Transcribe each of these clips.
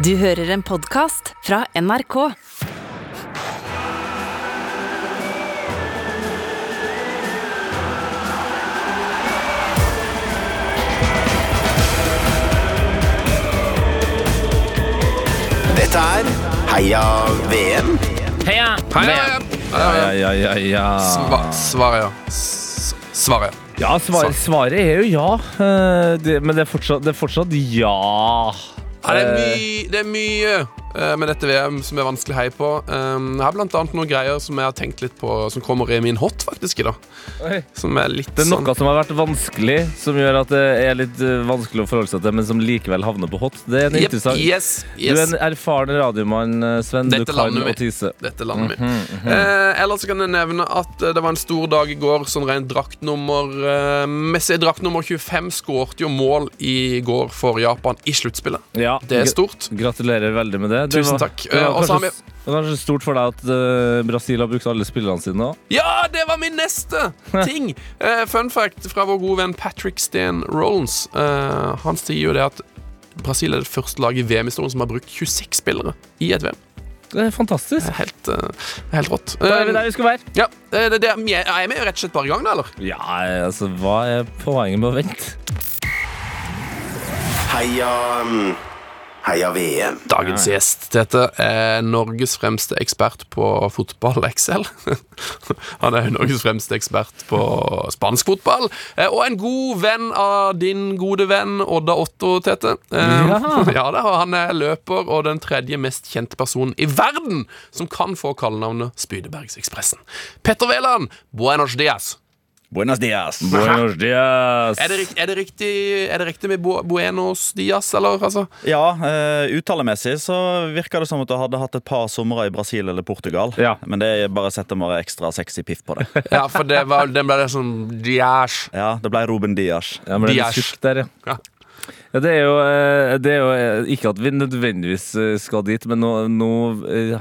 Du hører en podkast fra NRK. Dette er Heia VM. Heia! Heia! hei, hei. Ja, ja, ja, ja. Sva svaret, ja. S svaret. Ja, svar, svaret er jo ja. Eh, Det, men det er, fortsatt, det er fortsatt ja. Det, er mye, det er mye eh, med dette VM som er vanskelig hei på. Jeg har blant annet noen greier som jeg har tenkt litt på, som kommer i min hot, faktisk. i dag Som er litt Det er sånn noe som har vært vanskelig, som gjør at det er litt eh, vanskelig å forholde seg til, men som likevel havner på hot. Det er en Jep, interessant Yes, Du er en erfaren radiomann, eh, Sven. Dette du kan landet å tise. Dette landet mitt. Eh, ellers så kan jeg nevne at eh, det var en stor dag i går. Sånn rent draktnummer eh, Messi draktnummer 25 skårte jo mål i går for Japan i sluttspillet. Ja, Det er stort. Gratulerer veldig med det. Det Tusen var, takk. Det var, Eh, kanskje, det var kanskje stort for deg at uh, Brasil har brukt alle spillerne sine nå? Ja, det var min neste ting! Uh, fun fact fra vår gode venn Patrick Steen Rollins. Uh, han sier jo det at Brasil er det første laget i VM-historien som har brukt 26 spillere i et VM. Det er fantastisk. Det helt, helt rått. Da er vi Eh, der vi skal være. ja, det, det, er vi er vi rett og slett bare i gang, da, eller? Ja, altså, hva er poenget med å vente? Heia mm, Heia VM. Dagens gjest, Tete, er Norges fremste ekspert på fotball, Excel. Han er Norges fremste ekspert på spansk fotball. eh, Og en god venn av din gode venn Odda Otto, Tete. Eh, Ja. ja da, Han er løper og den tredje mest kjente personen i verden som kan få kallenavnet Spydebergsekspressen. Petter Wæland, buenos dias. Buenos dias. Buenos dias. Er det, rikt- er det, riktig, er det riktig med bu- buenos dias, eller? Altså? Ja, uh, uttalemessig så virker det som at du hadde hatt et par somre i Brasil eller Portugal. Ja. Men det er bare setter bare ekstra sexy piff på det. Ja, for det var, den ble det sånn dias. Ja, det ble Ruben Dias. Ja, men det er der, ja. Ja. Det er jo, eh, det er jo eh, Ikke at vi nødvendigvis eh, skal dit, men nå, nå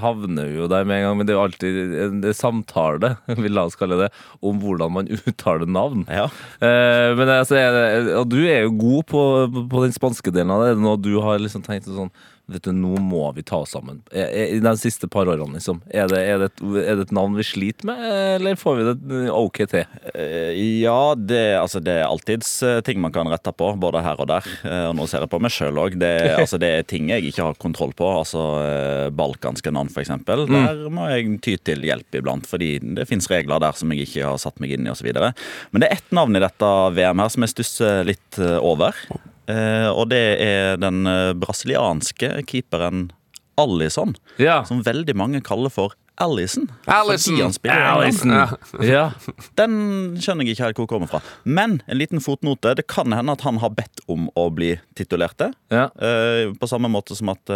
havner vi jo der med en gang. Men det er jo alltid en samtale, vil la oss kalle det, om hvordan man uttaler navn. Ja. Men altså, og du er jo god på, på den spanske delen av det. Er det noe du har liksom tenkt sånn Vet du, Nå må vi ta oss sammen. Er, er, I de siste par årene, liksom. Er det, er, det et, er det et navn vi sliter med, eller får vi det eh, OK til? Eh, ja, det, altså, det er alltids eh, ting man kan rette på, både her og der. Eh, og nå ser jeg på meg sjøl òg. Det, altså, det er ting jeg ikke har kontroll på. Altså eh, balkanske navn, f.eks. Der må jeg ty til hjelp iblant, fordi det fins regler der som jeg ikke har satt meg inn i, osv. Men det er ett navn i dette VM her som jeg stusser litt eh, over. Eh, og det er den eh, brasilianske keeperen Alison, Ja. som veldig mange kaller for Allison. Allison. Spiller. Alison. Ja. Den skjønner jeg ikke helt hvor kommer fra. Men en liten fotnote. Det kan hende at han har bedt om å bli titulert det. ja. Eh, på samme måte som at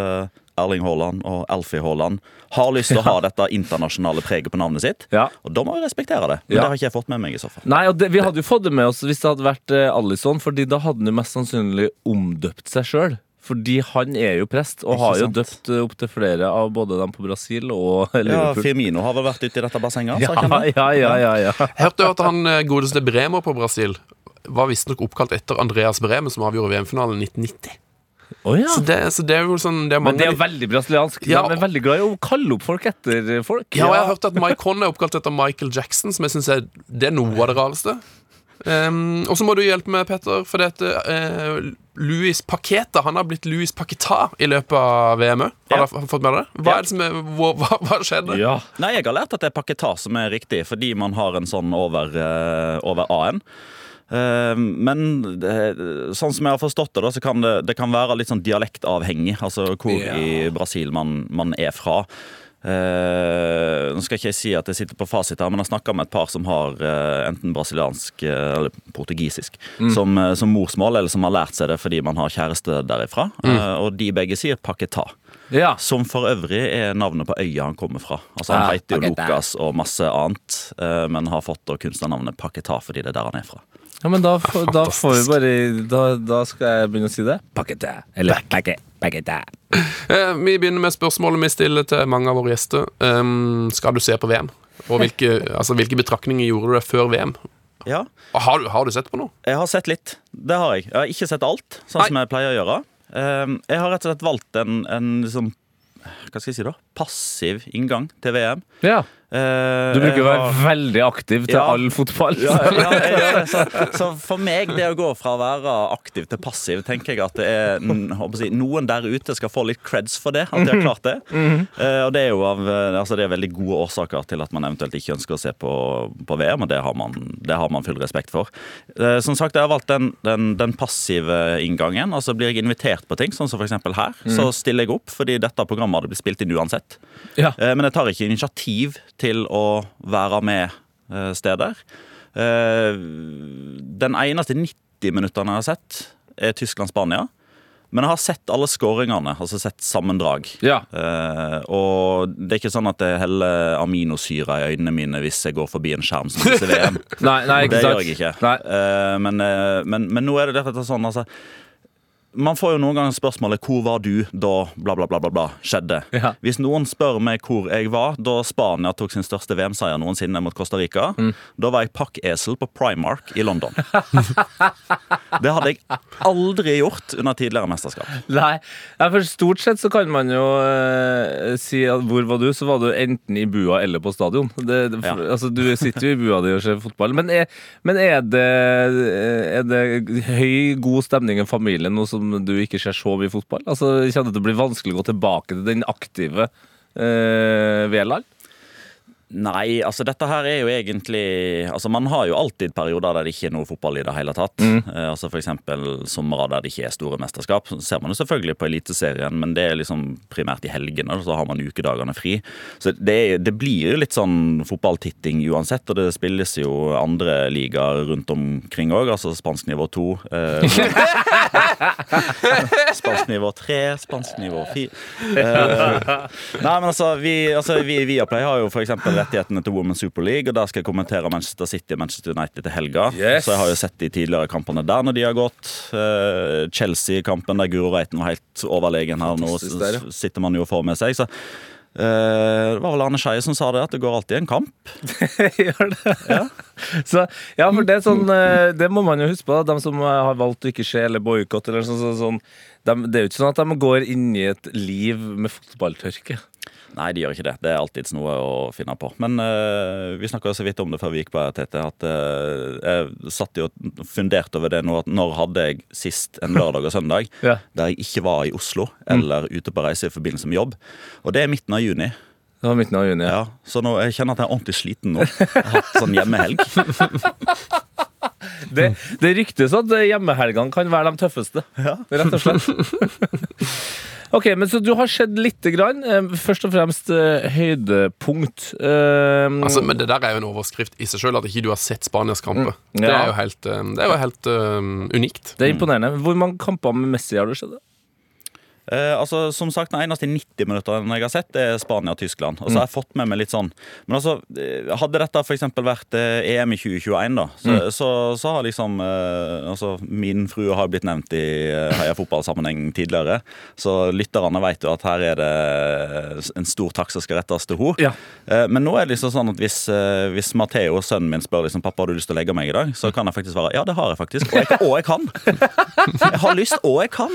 Erling Haaland og Alfie Haaland har lyst til å ha dette internasjonale preget på navnet sitt. Ja. Og da må vi respektere det. Men Ja. det har ikke jeg fått med meg i så fall. Nei, og det, Vi hadde jo fått det med oss hvis det hadde vært eh, Alison, Fordi da hadde han jo mest sannsynlig omdøpt seg sjøl. Fordi han er jo prest, og har jo døpt eh, opptil flere av både dem på Brasil og Liverpool. Ja, Firmino har vel vært ute i dette bassenget? Ja, ja, ja, ja, ja. Hørte jo at han eh, godeste Bremer på Brasil var visstnok oppkalt etter Andreas Bremer, som avgjorde VM-finalen i 1990. Å ja. Så, det, så det er jo sånn det er Men det er jo veldig brasiliansk. Ja. De er veldig glad i å kalle opp folk etter folk. Ja, og jeg har hørt at Mike Conn er oppkalt etter Michael Jackson, som jeg synes er, er noe av det rareste. Um, og så må du hjelpe meg, Petter, for dette uh, Louis Paqueta Han har blitt Louis Paqueta i løpet av VM òg. Har Ja. du fått med deg det? Hva, Ja. er det som er, hva, hva, hva skjedde? Ja. Nei, jeg har lært at det er Paqueta som er riktig, fordi man har en sånn over, uh, over A-en. Eh, men sånn som jeg har forstått det, så kan det, det kan være litt sånn dialektavhengig. Altså hvor Ja. i Brasil man, man er fra. Uh, nå skal ikke jeg si at jeg sitter på fasit her, men jeg snakka med et par som har uh, enten brasiliansk uh, eller portugisisk som, eh, som morsmål, eller som har lært seg det fordi man har kjæreste derifra. Eh, og de begge sier paketa. ja. Som for øvrig er navnet på øya han kommer fra. Altså Han Ja, heter jo Lucas og masse annet, men har fått kunstnernavnet Paketa fordi det er der han er fra. Ja, men da, får- da får vi bare da, da skal jeg begynne å si det. Pakkete. Eller pakke, pakkete. Eh, vi begynner med spørsmålet vi stiller til mange av våre gjester. Um, skal du se på VM? Og hvilke, altså, hvilke betraktninger gjorde du deg før VM? Ja, Og Har du, har du sett på noe? jeg har sett litt. Det har jeg. Jeg har ikke sett alt, sånn Nei. som jeg pleier å gjøre. Um, jeg har rett og slett valgt en, en liksom, hva skal jeg si da? passiv inngang til VM. Ja. Eh, Du bruker jo å være veldig aktiv til Ja. all fotball. ja, ja. Så, så for meg, det å gå fra å være aktiv til passiv, tenker jeg at det er jeg si, noen der ute skal få litt creds for det. At de har klart det. Uh, og det er jo av altså det er veldig gode årsaker til at man eventuelt ikke ønsker å se på, på VM, og det har, man, det har man full respekt for. Uh, som sagt, jeg har valgt den, den, den passive inngangen. Altså Blir jeg invitert på ting, sånn som f.eks. her, så stiller jeg opp fordi dette programmet hadde blitt spilt inn uansett. Ja. Men jeg tar ikke initiativ til å være med eh, steder. Eh, Den eneste 90 minuttene jeg har sett, er Tyskland-Spania. Men jeg har sett alle skåringene, altså sett sammendrag. Ja. Uh, og det er ikke sånn at det heller aminosyre i øynene mine hvis jeg går forbi en skjerm som viser VM. Nei, nei, ikke det gjør jeg ikke. Eh, men, uh, men, men nå er det derfor sånn altså, Man får jo noen ganger spørsmålet 'Hvor var du da bla, bla, bla, bla, bla skjedde?' Ja. Hvis noen spør meg hvor jeg var da Spania tok sin største VM-seier noensinne mot Costa Rica, Mm. da var jeg pakkesel på Primark i London. det hadde jeg aldri gjort under tidligere mesterskap. Nei, ja, for stort sett så kan man jo uh, si at hvor var du, så var du enten i bua eller på stadion. Det, det, Ja. altså, du sitter jo i bua di og ser fotball. Men er, men er, det, er det høy, god stemning i familien Noe som du ikke ser så mye fotball? Altså, Kjenner det til å bli vanskelig å gå tilbake til den aktive eh, Veland? Nei, altså dette her er jo egentlig Altså Man har jo alltid perioder der det ikke er noe fotball i det hele tatt. Mm. Eh, altså F.eks. somre der det ikke er store mesterskap. Så ser man jo selvfølgelig på Eliteserien, men det er liksom primært i helgene. Så har man ukedagene fri. Så det, det blir jo litt sånn fotballtitting uansett, og det spilles jo andre ligaer rundt omkring òg. Altså spansk nivå to. Eh, spansk nivå tre, spansk nivå fire. Eh, nei, men altså, vi, altså, vi i Viaplay har jo eksempel rettighetene til Women's Super League, og der skal jeg kommentere Manchester City og Manchester United til helga. Yes. Så jeg har jo sett de tidligere kampene der når de har gått. Uh, Chelsea-kampen der Guro Reiten var helt overlegen her nå, der, ja. sitter man jo og får med seg. Så eh, det var vel Arne Skeie som sa det, at det går alltid en kamp. Gjør det? Ja. Så, ja, for det er sånn eh, Det må man jo huske på. De som har valgt å ikke se eller boikotte eller sånn, sånn, sånn de, Det er jo ikke sånn at de går inn i et liv med fotballtørke. Nei, de gjør ikke det. Det er alltids noe å finne på. Men uh, vi snakka så vidt om det før vi gikk på her, Tete. At uh, jeg satt jo og funderte over det nå. At når hadde jeg sist en lørdag og søndag Ja. der jeg ikke var i Oslo eller ute på reise i forbindelse med jobb? Og det er midten av juni. Det var midten av juni. Ja, Så nå, jeg kjenner at jeg er ordentlig sliten nå. Jeg har hatt sånn hjemmehelg. Det, det ryktes at hjemmehelgene kan være de tøffeste. ja. Rett og slett. Ok, men Så du har sett lite grann. eh, Først og fremst eh, høydepunkt. Um, Altså, men Det der er jo en overskrift i seg sjøl, at ikke du har sett Spanias kamper. Mm. Det er jo helt, det er jo helt um, unikt. det er imponerende. Hvor mange kamper med Messi har du sett? Eh, altså, som sagt, Den eneste 90 minuttene jeg har sett, er Spania og så har jeg fått med meg litt sånn Men altså, eh, hadde dette f.eks. vært eh, EM i 2021, da, så, så, så har liksom eh, altså, Min frue har blitt nevnt i eh, Heia fotballsammenheng tidligere, så lytterne vet jo at her er det en stor takk som skal rettes til henne. Ja. Eh, men nå er det liksom sånn at hvis, hvis Matheo, sønnen min, spør liksom, pappa har du lyst til å legge meg i dag, så kan jeg faktisk svare ja, det har jeg faktisk. Og jeg, og jeg kan. Jeg har lyst, og jeg kan.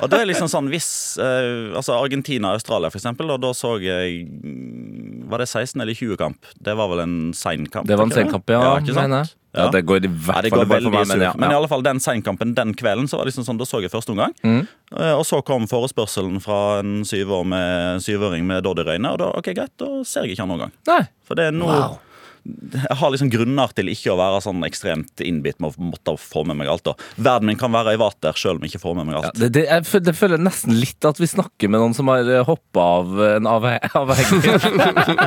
Og det er liksom sånn hvis eh, Altså Argentina-Australia, for eksempel, og da så jeg mm, Var det 16 eller 20 kamp? Det var vel en seinkamp? Det var en seinkamp, ja. ikke sant? mener. Ja, det går i Ja, hvert det fall for veldig meg. Men, ja, Men i alle fall den seinkampen den kvelden så var det liksom sånn, da så jeg første omgang. Mm. Eh, Og så kom forespørselen fra en syvåring år med, syvåring med Doddy-røyne, og da ok, greit, da ser jeg ikke han noen gang. Nei. For det er noe Jeg har liksom grunner til ikke å være sånn ekstremt innbitt med å måtte få med meg alt. da Verden min kan være i vater selv om jeg ikke får med meg Ja, alt. det, det, jeg, føler, det føler nesten litt at vi snakker med noen som har hoppa av en avhe- avhengig.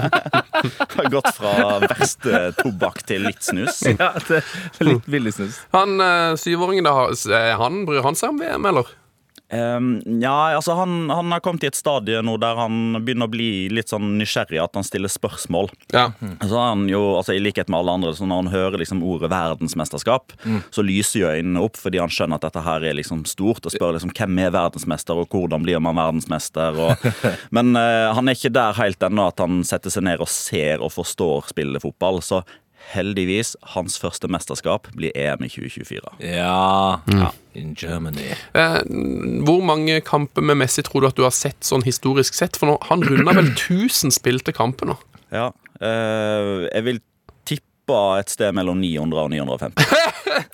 Har gått fra verste tobakk til litt snus. ja, er litt billig snus. Han eh, syvåringen, da, han, bryr han seg om VM, eller? Um, ja, altså han, han har kommet i et stadie nå der han begynner å bli litt sånn nysgjerrig, at han stiller spørsmål. Ja. Så han jo, altså I likhet med alle andre, så når han hører liksom ordet verdensmesterskap, så lyser jo øynene opp fordi han skjønner at dette her er liksom stort, og spør liksom hvem er verdensmester, og hvordan blir man verdensmester. Og, men uh, han er ikke der helt ennå at han setter seg ned og ser og forstår spillet fotball. Så heldigvis, hans første mesterskap blir EM i 2024. Ja, ja. In Germany. Eh, hvor mange kamper med Messi tror du at du har sett sånn historisk sett? For nå, han runder vel 1000 spilte kamper nå. Ja, eh, jeg vil tippe et sted mellom 900 og 950.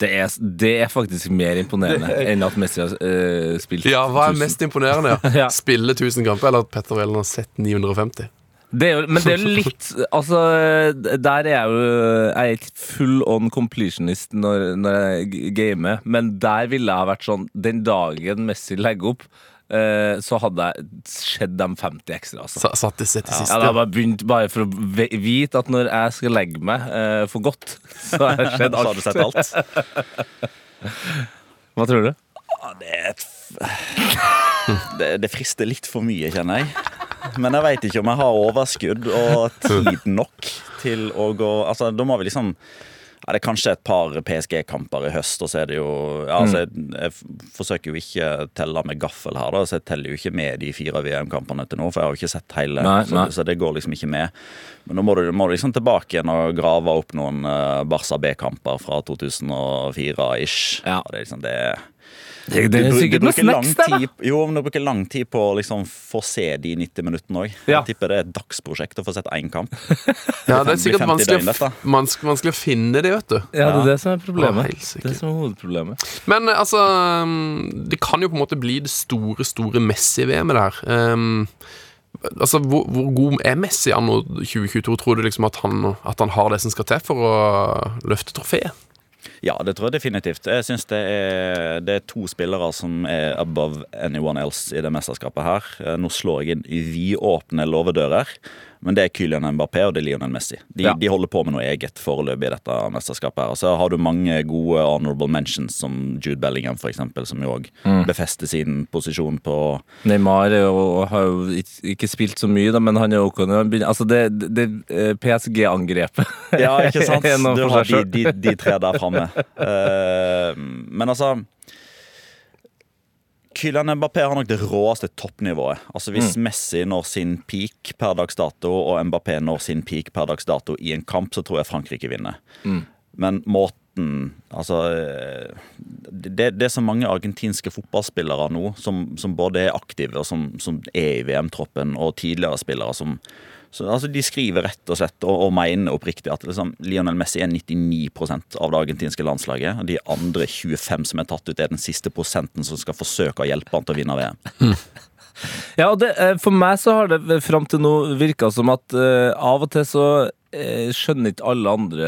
Det er, det er faktisk mer imponerende enn at Messi har uh, spilt Ja, hva er 1000. mest imponerende? Ja? Ja. Spille 1000 kamper, eller at Petter Wæland har sett 950? Det er jo, men det er jo litt Altså, der er jeg jo Jeg er ikke full on completionist når, når jeg gamer, men der ville jeg vært sånn Den dagen Messi legger opp, eh, så hadde jeg sett de 50 ekstra, altså. Sa- Satt det sett til siste sist, hadde ja. bare begynt bare for å vite at når jeg skal legge meg eh, for godt, så har jeg sett Så har du alt. sett alt. Hva tror du? Det, f- det, det frister litt for mye, kjenner jeg. Men jeg veit ikke om jeg har overskudd og tid nok til å gå Altså, da må vi liksom ja, Det er kanskje et par PSG-kamper i høst, og så er det jo ja, altså, jeg, jeg forsøker jo ikke å telle med gaffel her, da, så jeg teller jo ikke med de fire VM-kampene til nå, for jeg har jo ikke sett hele. Nei, så, nei. så det går liksom ikke med. Men nå må du, må du liksom tilbake igjen og grave opp noen uh, Barca B-kamper fra 2004-ish. Ja. Det er liksom det Det, det du, er sikkert noe snacks der, da. jo, men du bruker lang tid på å liksom få se de 90 minuttene òg. Ja. Jeg tipper det er et dagsprosjekt å få sett én kamp. Ja, det er sikkert vanskelig, vanskelig å finne det, vet du. Ja, det er det som er problemet. Ja, det som er hovedproblemet. Men altså um, Det kan jo på en måte bli det store, store Messi-VM-et der. Um, altså, hvor, hvor god er Messi anno 2022? Tror du liksom at han, at han har det som skal til for å løfte trofeet? Ja, det tror jeg definitivt. Jeg syns det, det er to spillere som er above anyone else i det mesterskapet her. Eh, Nå slår jeg inn vidåpne låvedører, men det er Kylian Mbappé og det er Lionel Messi. De, Ja. de holder på med noe eget foreløpig i dette mesterskapet. her. Og så har du mange gode honorable mentions, som Jude Bellingham f.eks., som jo òg Mm. befester sin posisjon på Neymar jo, har jo ikke, spilt så mye, da, men han er jo Altså, det, det eh, PSG-angrepet Ja, ikke sant? Du har de, de, de tre der framme. Uh, men altså Kylian Mbappé har nok det råeste toppnivået. Altså Hvis Mm. Messi når sin peak per dags dato, og Mbappé når sin peak per dags dato i en kamp, så tror jeg Frankrike vinner. Mm. Men måten Altså det, det er så mange argentinske fotballspillere nå som, som både er aktive og som, som er i VM-troppen, og tidligere spillere som så, altså, De skriver rett og slett og, og mener oppriktig at liksom, Lionel Messi er 99% av det argentinske landslaget. De andre 25 som er tatt ut, er den siste prosenten som skal forsøke å hjelpe han til å vinne VM. Ja, og det, eh, For meg så har det fram til nå virka som at uh, av og til så uh, skjønner ikke alle andre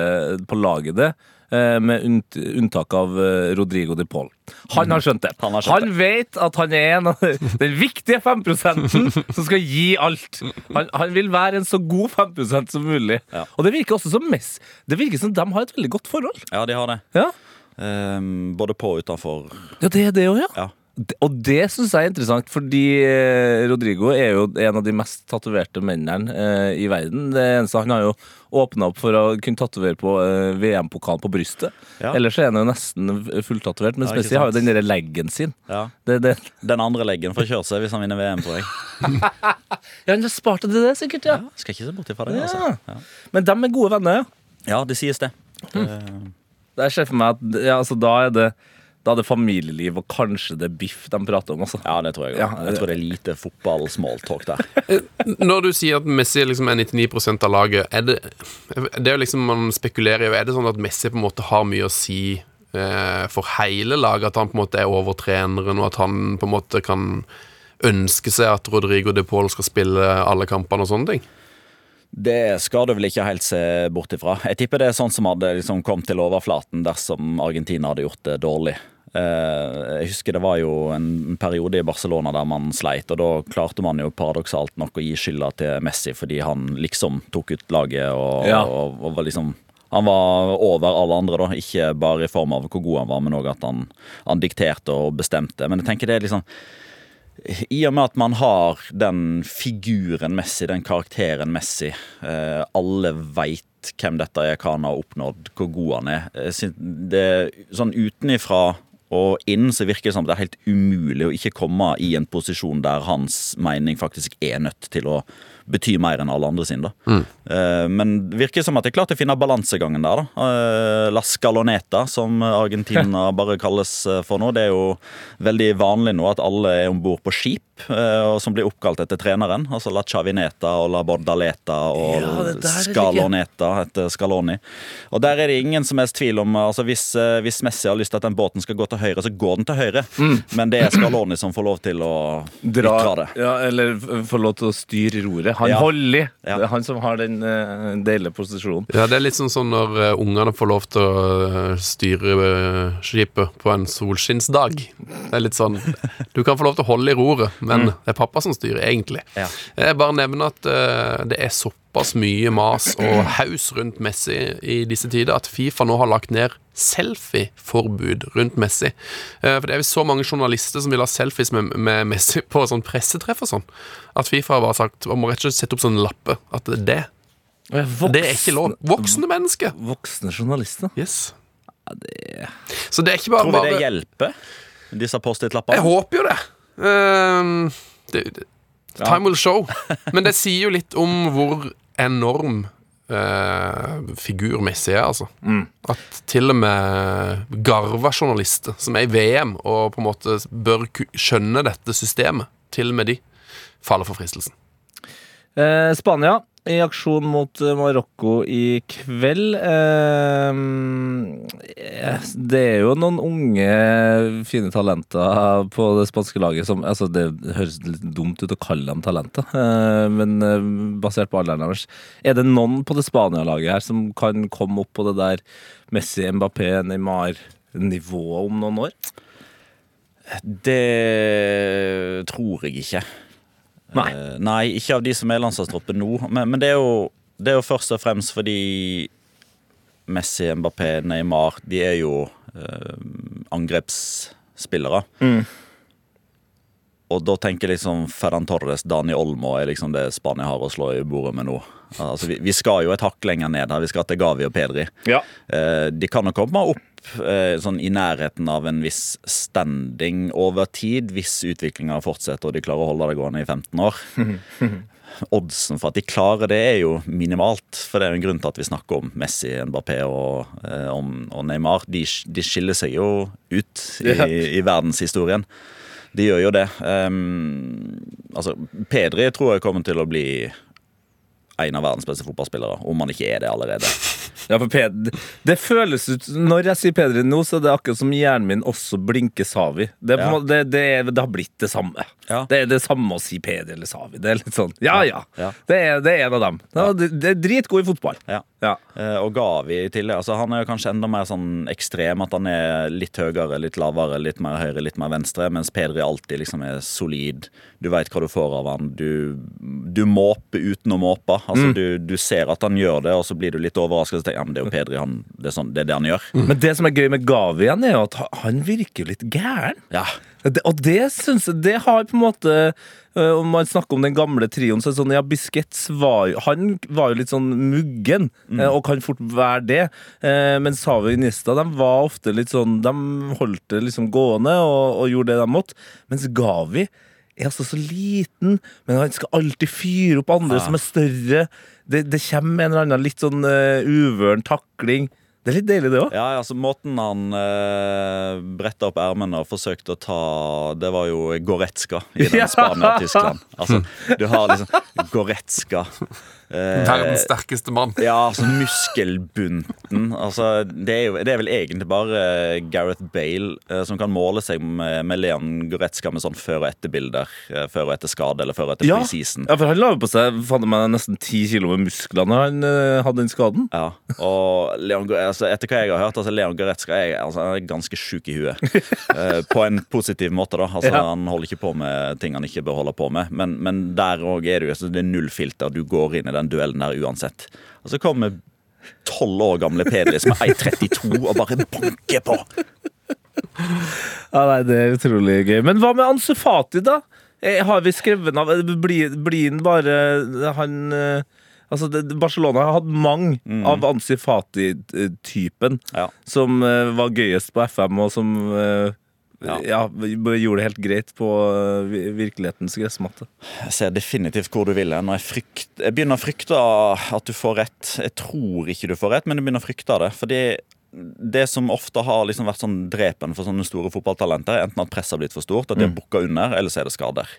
på laget det. Eh, Med unntak av eh, Rodrigo de Paul. Han har skjønt det. Han har skjønt Han vet at han er en av den viktige 5 som skal gi alt. Han, han vil være en så god 5 som mulig. Ja. Og det virker også som Messi. Det virker som de har et veldig godt forhold. Ja, de har det. Ja, Um, både på og utenfor. ja det er det òg, ja. Ja. Og det syns jeg er interessant, fordi eh, Rodrigo er jo en av de mest tatoverte mennene eh, i verden. Det eneste Han har jo åpna opp for å kunne tatovere på eh, VM-pokalen på brystet. Ja. Ellers er han jo nesten fulltatovert. Mens Ja, Messi har jo den derre leggen sin. Ja. Det, det. Den andre leggen får kjøre seg hvis han vinner VM, tror jeg. Ja, han har spart deg til det, sikkert. ja. Skal ikke se bort ifra det. Altså. Ja. Men de er gode venner, ja. ja, det sies det. Det Jeg ser for meg at ja, altså, da er det Da er det familieliv og kanskje det er biff de prater om. Også. ja, det tror jeg. Ja, Jeg tror det er lite fotball-smalltalk der. Når du sier at Messi liksom er 99% av laget, er det Det er jo liksom Man spekulerer jo Er det sånn at Messi på en måte har mye å si eh, for hele laget? At han på en måte er over treneren, og at han på en måte kan ønske seg at Rodrigo de Paul skal spille alle kampene og sånne ting? Det skal du vel ikke helt se bort ifra. Jeg tipper det er sånn som hadde liksom kommet til overflaten dersom Argentina hadde gjort det dårlig. Eh, Jeg husker det var jo en periode i Barcelona der man sleit, og da klarte man jo paradoksalt nok å gi skylda til Messi fordi han liksom tok ut laget og, Ja. og, og var liksom han var over alle andre, da. Ikke bare i form av hvor god han var, men òg at han, han dikterte og bestemte. Men jeg tenker det er liksom i og med at man har den figuren Messi, den karakteren Messi eh, Alle veit hvem dette er, hva han har oppnådd, hvor god han er. Det, sånn utenifra Og inn så virker det som det er helt umulig å ikke komme i en posisjon der hans mening faktisk er nødt til å bety mer enn alle andre sine. Eh, men det virker som at de klarte å finne balansegangen der. da. Eh, La Scaloneta, som Argentina bare kalles eh, for nå. Det er jo veldig vanlig nå at alle er om bord på skip, og som blir oppkalt etter treneren. Altså La Chavineta og La Bordaleta og Ja, det er det. Scaloneta etter Scaloni. Og der er det ingen som helst tvil om altså hvis, hvis Messi har lyst til at den båten skal gå til høyre, så går den til høyre. Men det er Scaloni som får lov til å Dra, dra det. ja, eller får lov til å styre roret. Han Ja. holder. Ja. Det er han som har den uh, deilige posisjonen. Ja, Det er litt sånn sånn når uh, ungene får lov til å eh, styre uh, skipet på en solskinnsdag. Det er litt sånn Du kan få lov til å holde i roret, men det er pappa som styrer, egentlig. Ja. Jeg bare nevner at det er såpass mye mas og haus rundt Messi i disse tider at Fifa nå har lagt ned selfie-forbud rundt Messi. Eh, For det er visst så mange journalister som vil ha selfies med, med Messi på sånn pressetreff og sånn, at Fifa har bare sagt Man må rett og slett sette opp sånn lappe at det, er det Det er ikke lov. Voksne mennesker. Voksne journalister. Yes. Så det er ikke bare Tror vi det hjelper, disse Jeg Post-It-lappene? håper jo det. Ehm, det, det time will show. Men det sier jo litt om hvor enorm uh, figur Messi er, altså. At til og med garva journalister som er i VM og på en måte bør skjønne dette systemet, til og med de faller for fristelsen. Eh, Spania i aksjon mot eh, Marokko i kveld. Eh, eh, det er jo noen unge, fine talenter på det spanske laget som altså Det høres litt dumt ut å kalle dem talenter, eh, men eh, basert på alderen deres Er det noen på det Spania-laget her som kan komme opp på det der Messi, Mbappé, Neymar-nivået om noen år? Det tror jeg ikke. Nei. Eh, nei, ikke av de som er landslagstroppen nå. Men, men det, er jo, det er jo først og fremst fordi Messi, Mbappé, Neymar De er jo eh, angrepsspillere. Og da tenker liksom Ferran Torres, Dani Olmo er liksom det Spania har å slå i bordet med nå. Altså, vi, vi skal jo et hakk lenger ned her. Vi skal til Gavi og Pedri. Ja. Eh, de kan nok komme opp eh, sånn i nærheten av en viss standing over tid, hvis utviklinga fortsetter og de klarer å holde det gående i 15 år. Oddsen for at de klarer det, er jo minimalt. For det er jo en grunn til at vi snakker om Messi, Mbappé og, eh, om, og Neymar. De, de skiller seg jo ut i, Ja. i verdenshistorien. De gjør jo det. Um, altså, Pedri tror jeg kommer til å bli en av verdens beste fotballspillere, om han ikke er det allerede. Ja, for Pedri, det føles ut Når jeg sier Pedri nå, så er det akkurat som hjernen min også blinker Savi. Det, Ja. måte- det, det, er, det har blitt det samme. Ja. Det er det samme å si Pedri eller Savi. Det er litt sånn, ja ja. Ja. Det, er, det er en av dem. Ja, det, det er dritgod i fotball. Ja. Ja. Eh, og Gavi i tillegg. Altså, han er jo kanskje enda mer sånn ekstrem. At han er litt høyere, litt lavere, litt mer høyre, litt mer venstre. Mens Pedri alltid liksom er solid. Du veit hva du får av han. Du, du måper uten å måpe. Altså, du, du ser at han gjør det, og så blir du litt overrasket. Ja, men det er jo Pedri, han, det, er sånn, det er det han gjør. Men det som er gøy med Gavi igjen, er jo at han- han virker litt gæren. Ja, Det, og det syns jeg Det har på en måte øh, Om man snakker om den gamle trioen, så er det sånn Ja, Busquets var jo Han var jo litt sånn muggen, mm. og kan fort være det. Eh, men Savi og Iniesta de var ofte litt sånn De holdt det liksom gående og, og gjorde det de måtte. Mens Gavi er altså så liten, men han skal alltid fyre opp andre Ja. som er større. Det, det kommer en eller annen litt sånn uh, uvøren takling. Det er litt deilig, det òg. ja altså Måten han eh, bretta opp ermene og forsøkte å ta Det var jo Goretzka i den. Spania-Tyskland. Altså, du har liksom Goretzka. Eh, Verdens sterkeste mann. Ja, altså muskelbunten. Altså, det, er jo, det er vel egentlig bare Gareth Bale eh, som kan måle seg med, med Leon Goretzka med sånn før- og etterbilder. eh, før og etter skade eller før og etter Ja. preseason. ja, for han la jo på seg meg nesten ti kilo med muskler når han hadde den skaden. Ja, og Leon, altså, etter hva jeg har hørt, altså Leon Goretzka er, altså, han er ganske sjuk i huet. Eh, på en positiv måte, da. Altså, Ja. Han holder ikke på med ting han ikke bør holde på med. Men, men der òg er det jo altså, det er null filter. Du går inn i den duellen der uansett. Og så kommer tolv år gamle Pedri som er 1,32 og bare banker på. Ja, nei, Det er utrolig gøy. Men hva med Ansu Fati, da? Eh, Har vi skrevet av Blir blir han bare Han eh, Altså, Barcelona har hatt mange av Ansi Fati-typen Ja. som eh, var gøyest på FM, og som eh, Ja. ja. gjorde det helt greit på eh, virkelighetens gressmatte. Jeg ser definitivt hvor du vil hen. og Jeg, frykt, jeg begynner å frykte at du får rett. Jeg tror ikke du får rett, men jeg begynner å frykte det. Fordi det som ofte har liksom vært sånn drepen for sånne store fotballtalenter, er enten at presset har blitt for stort, at de har bukka under, eller så er det skader.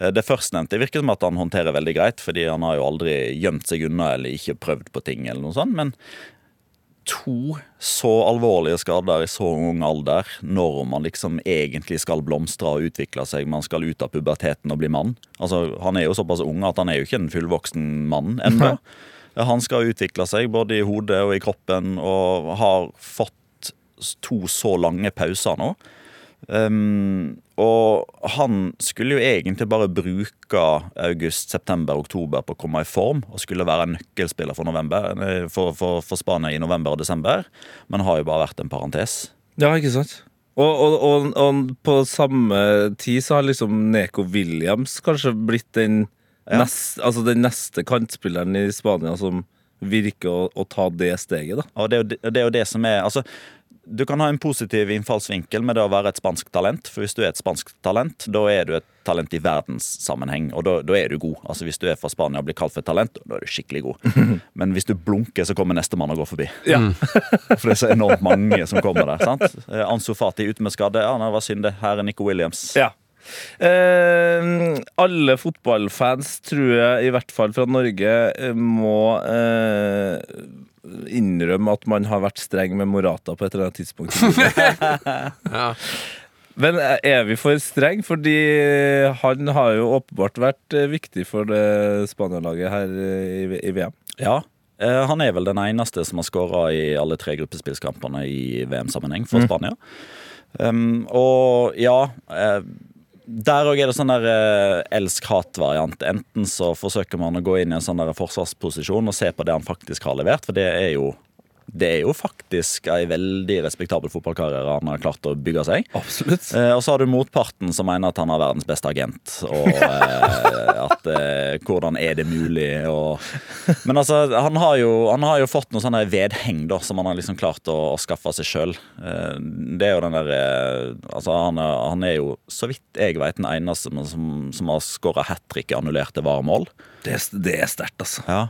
Eh, Det førstnevnte virker som at han håndterer veldig greit, fordi han har jo aldri gjemt seg unna eller ikke prøvd på ting. eller noe sånt, Men to så alvorlige skader i så ung alder, når man liksom egentlig skal blomstre og utvikle seg, man skal ut av puberteten og bli mann. Altså, Han er jo såpass ung at han er jo ikke en fullvoksen mann ennå. Han skal utvikle seg både i hodet og i kroppen, og har fått to så lange pauser nå. Um, og han skulle jo egentlig bare bruke august, september, oktober på å komme i form og skulle være en nøkkelspiller for, november, for, for, for Spania i november og desember, men har jo bare vært en parentes. Ja, ikke sant? Og, og, og, og på samme tid så har liksom Neko Williams kanskje blitt den, Ja. nest, altså den neste kantspilleren i Spania som virker å, å ta det steget, da. Og det er, jo det, det er jo det som er altså, Du kan ha en positiv innfallsvinkel med det å være et spansk talent. For hvis du er et spansk talent, da er du et talent i verdenssammenheng. Og da, da er du god. Altså Hvis du er fra Spania og blir kalt for et talent, da er du skikkelig god. Men hvis du blunker, så kommer nestemann og går forbi. Ja. For det er så enormt mange som kommer der. sant? Eh, Ansu Fati ute med skade. Ja, det var synd, det. Her er Nico Williams. Ja. Eh, alle fotballfans, tror jeg, i hvert fall fra Norge, eh, må eh, innrømme at man har vært streng med Morata på et eller annet tidspunkt. Ja. Men er vi for streng? Fordi han har jo åpenbart vært eh, viktig for det Spania-laget her eh, i, VM. Ja. eh, Han er vel den eneste som har skåra i alle tre gruppespillskampene i VM-sammenheng for Spania. Um, og ja eh, Der òg er det sånn der eh, elsk-hat-variant. Enten så forsøker man å gå inn i en sånn der forsvarsposisjon og se på det han faktisk har levert, for det er jo det er jo faktisk ei veldig respektabel fotballkarriere han har klart å bygge seg. Absolutt. Eh, og så har du motparten som mener at han har verdens beste agent. Og eh, at eh, hvordan er det mulig og Men altså, han har jo, han har jo fått noe sånne vedheng da som han har liksom klart å, å skaffe seg sjøl. Eh, det er jo den der eh, Altså, han er, han er jo, så vidt jeg vet, den eneste som, som, som har skåra hat trick i annullerte varemål. Det, er- det er sterkt, altså. Ja.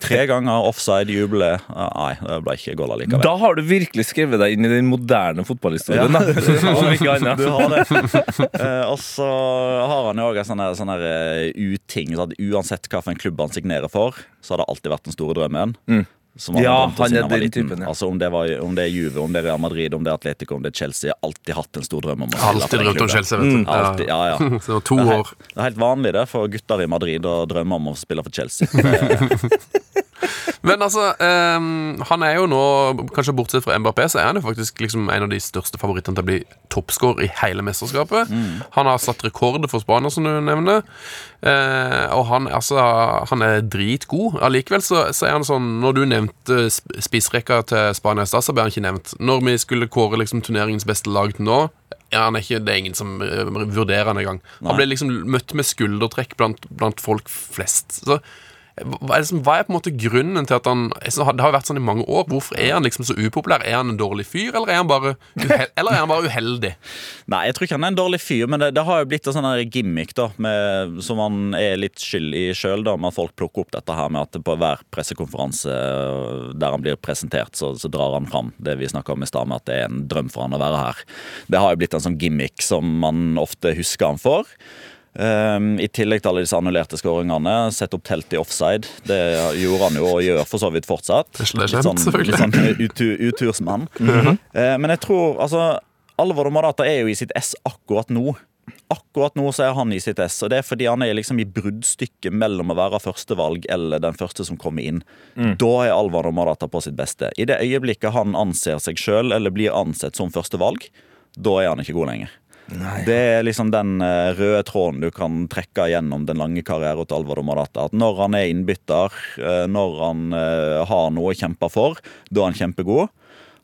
Tre ganger offside, juble. Ah, Nei, det ble ikke goal allikevel. Da har du virkelig skrevet deg inn i den moderne fotballhistorien. Ja. annet. Du har det. Eh, og så har han jo òg en sånn sånn eh, uting. Så hva for en klubb han signerer for, så har det alltid vært den store drømmen. Som Ja, han er den liten. typen, ja. Altså om det, var, om det er Juve, om det er Real Madrid, om det er Atletico, om det er Chelsea. Jeg har alltid hatt en stor drøm om å spille Alltid drømt om. Chelsea, vet du. Alltid, ja, ja. Så det var to Det er, år. helt, det er helt vanlig det for gutter i Madrid å drømme om å spille for Chelsea. Men altså, um, han er jo nå, kanskje bortsett fra Mbappé, så er han jo faktisk liksom en av de største favorittene til å bli toppscorer i hele mesterskapet. Han har satt rekorder for Spania, som du nevner. Uh, og han, altså, han er dritgod. Allikevel så, så er han sånn Når du nevnte sp- spissrekka til Spania i stad, så ble han ikke nevnt. Når vi skulle kåre liksom turneringens beste lag til nå ja, han er ikke, Det er ingen som eh, vurderer han engang. Han ble liksom møtt med skuldertrekk blant, blant folk flest. Så hva er, liksom, hva er på en måte grunnen til at han Det har vært sånn i mange år. Hvorfor er han liksom så upopulær? Er han en dårlig fyr, eller er han bare, uhel eller er han bare uheldig? Nei, jeg tror ikke han er en dårlig fyr, men det, det har jo blitt en sånn gimmick da, med, som han er litt skyld i sjøl, med at folk plukker opp dette her med at på hver pressekonferanse øh, der han blir presentert, så, så drar han fram det vi snakka om i stad, med at det er en drøm for han å være her. Det har jo blitt en sånn gimmick som man ofte husker han for. Um, I tillegg til alle disse annullerte skåringene. Sette opp telt i offside. Det gjorde han jo, og gjør for så vidt fortsatt. Det er Litt sånn, litt sånn utur, utursmann. Eh, men jeg tror altså Alvaro Morata er jo i sitt ess akkurat nå. Akkurat nå så er han i sitt ess, og det er fordi han er liksom i bruddstykket mellom å være førstevalg eller den første som kommer inn. Da er Alvaro Morata på sitt beste. I det øyeblikket han anser seg sjøl eller blir ansett som førstevalg, da er han ikke god lenger. Det er liksom den eh, røde tråden du kan trekke gjennom den lange karrieren til Alvaro Morata. At når han er innbytter, eh, når han eh, har noe å kjempe for, da er han kjempegod.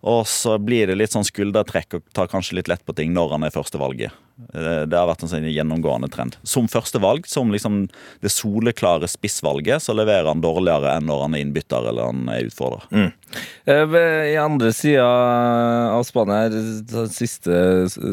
Og så blir det litt sånn skuldertrekk og tar kanskje litt lett på ting når han er førstevalget. Eh, Det har vært en sånn gjennomgående trend. Som førstevalg, som liksom det soleklare spissvalget, så leverer han dårligere enn når han er innbytter eller han er utfordrer. Mm. I andre sida av Spania her, siste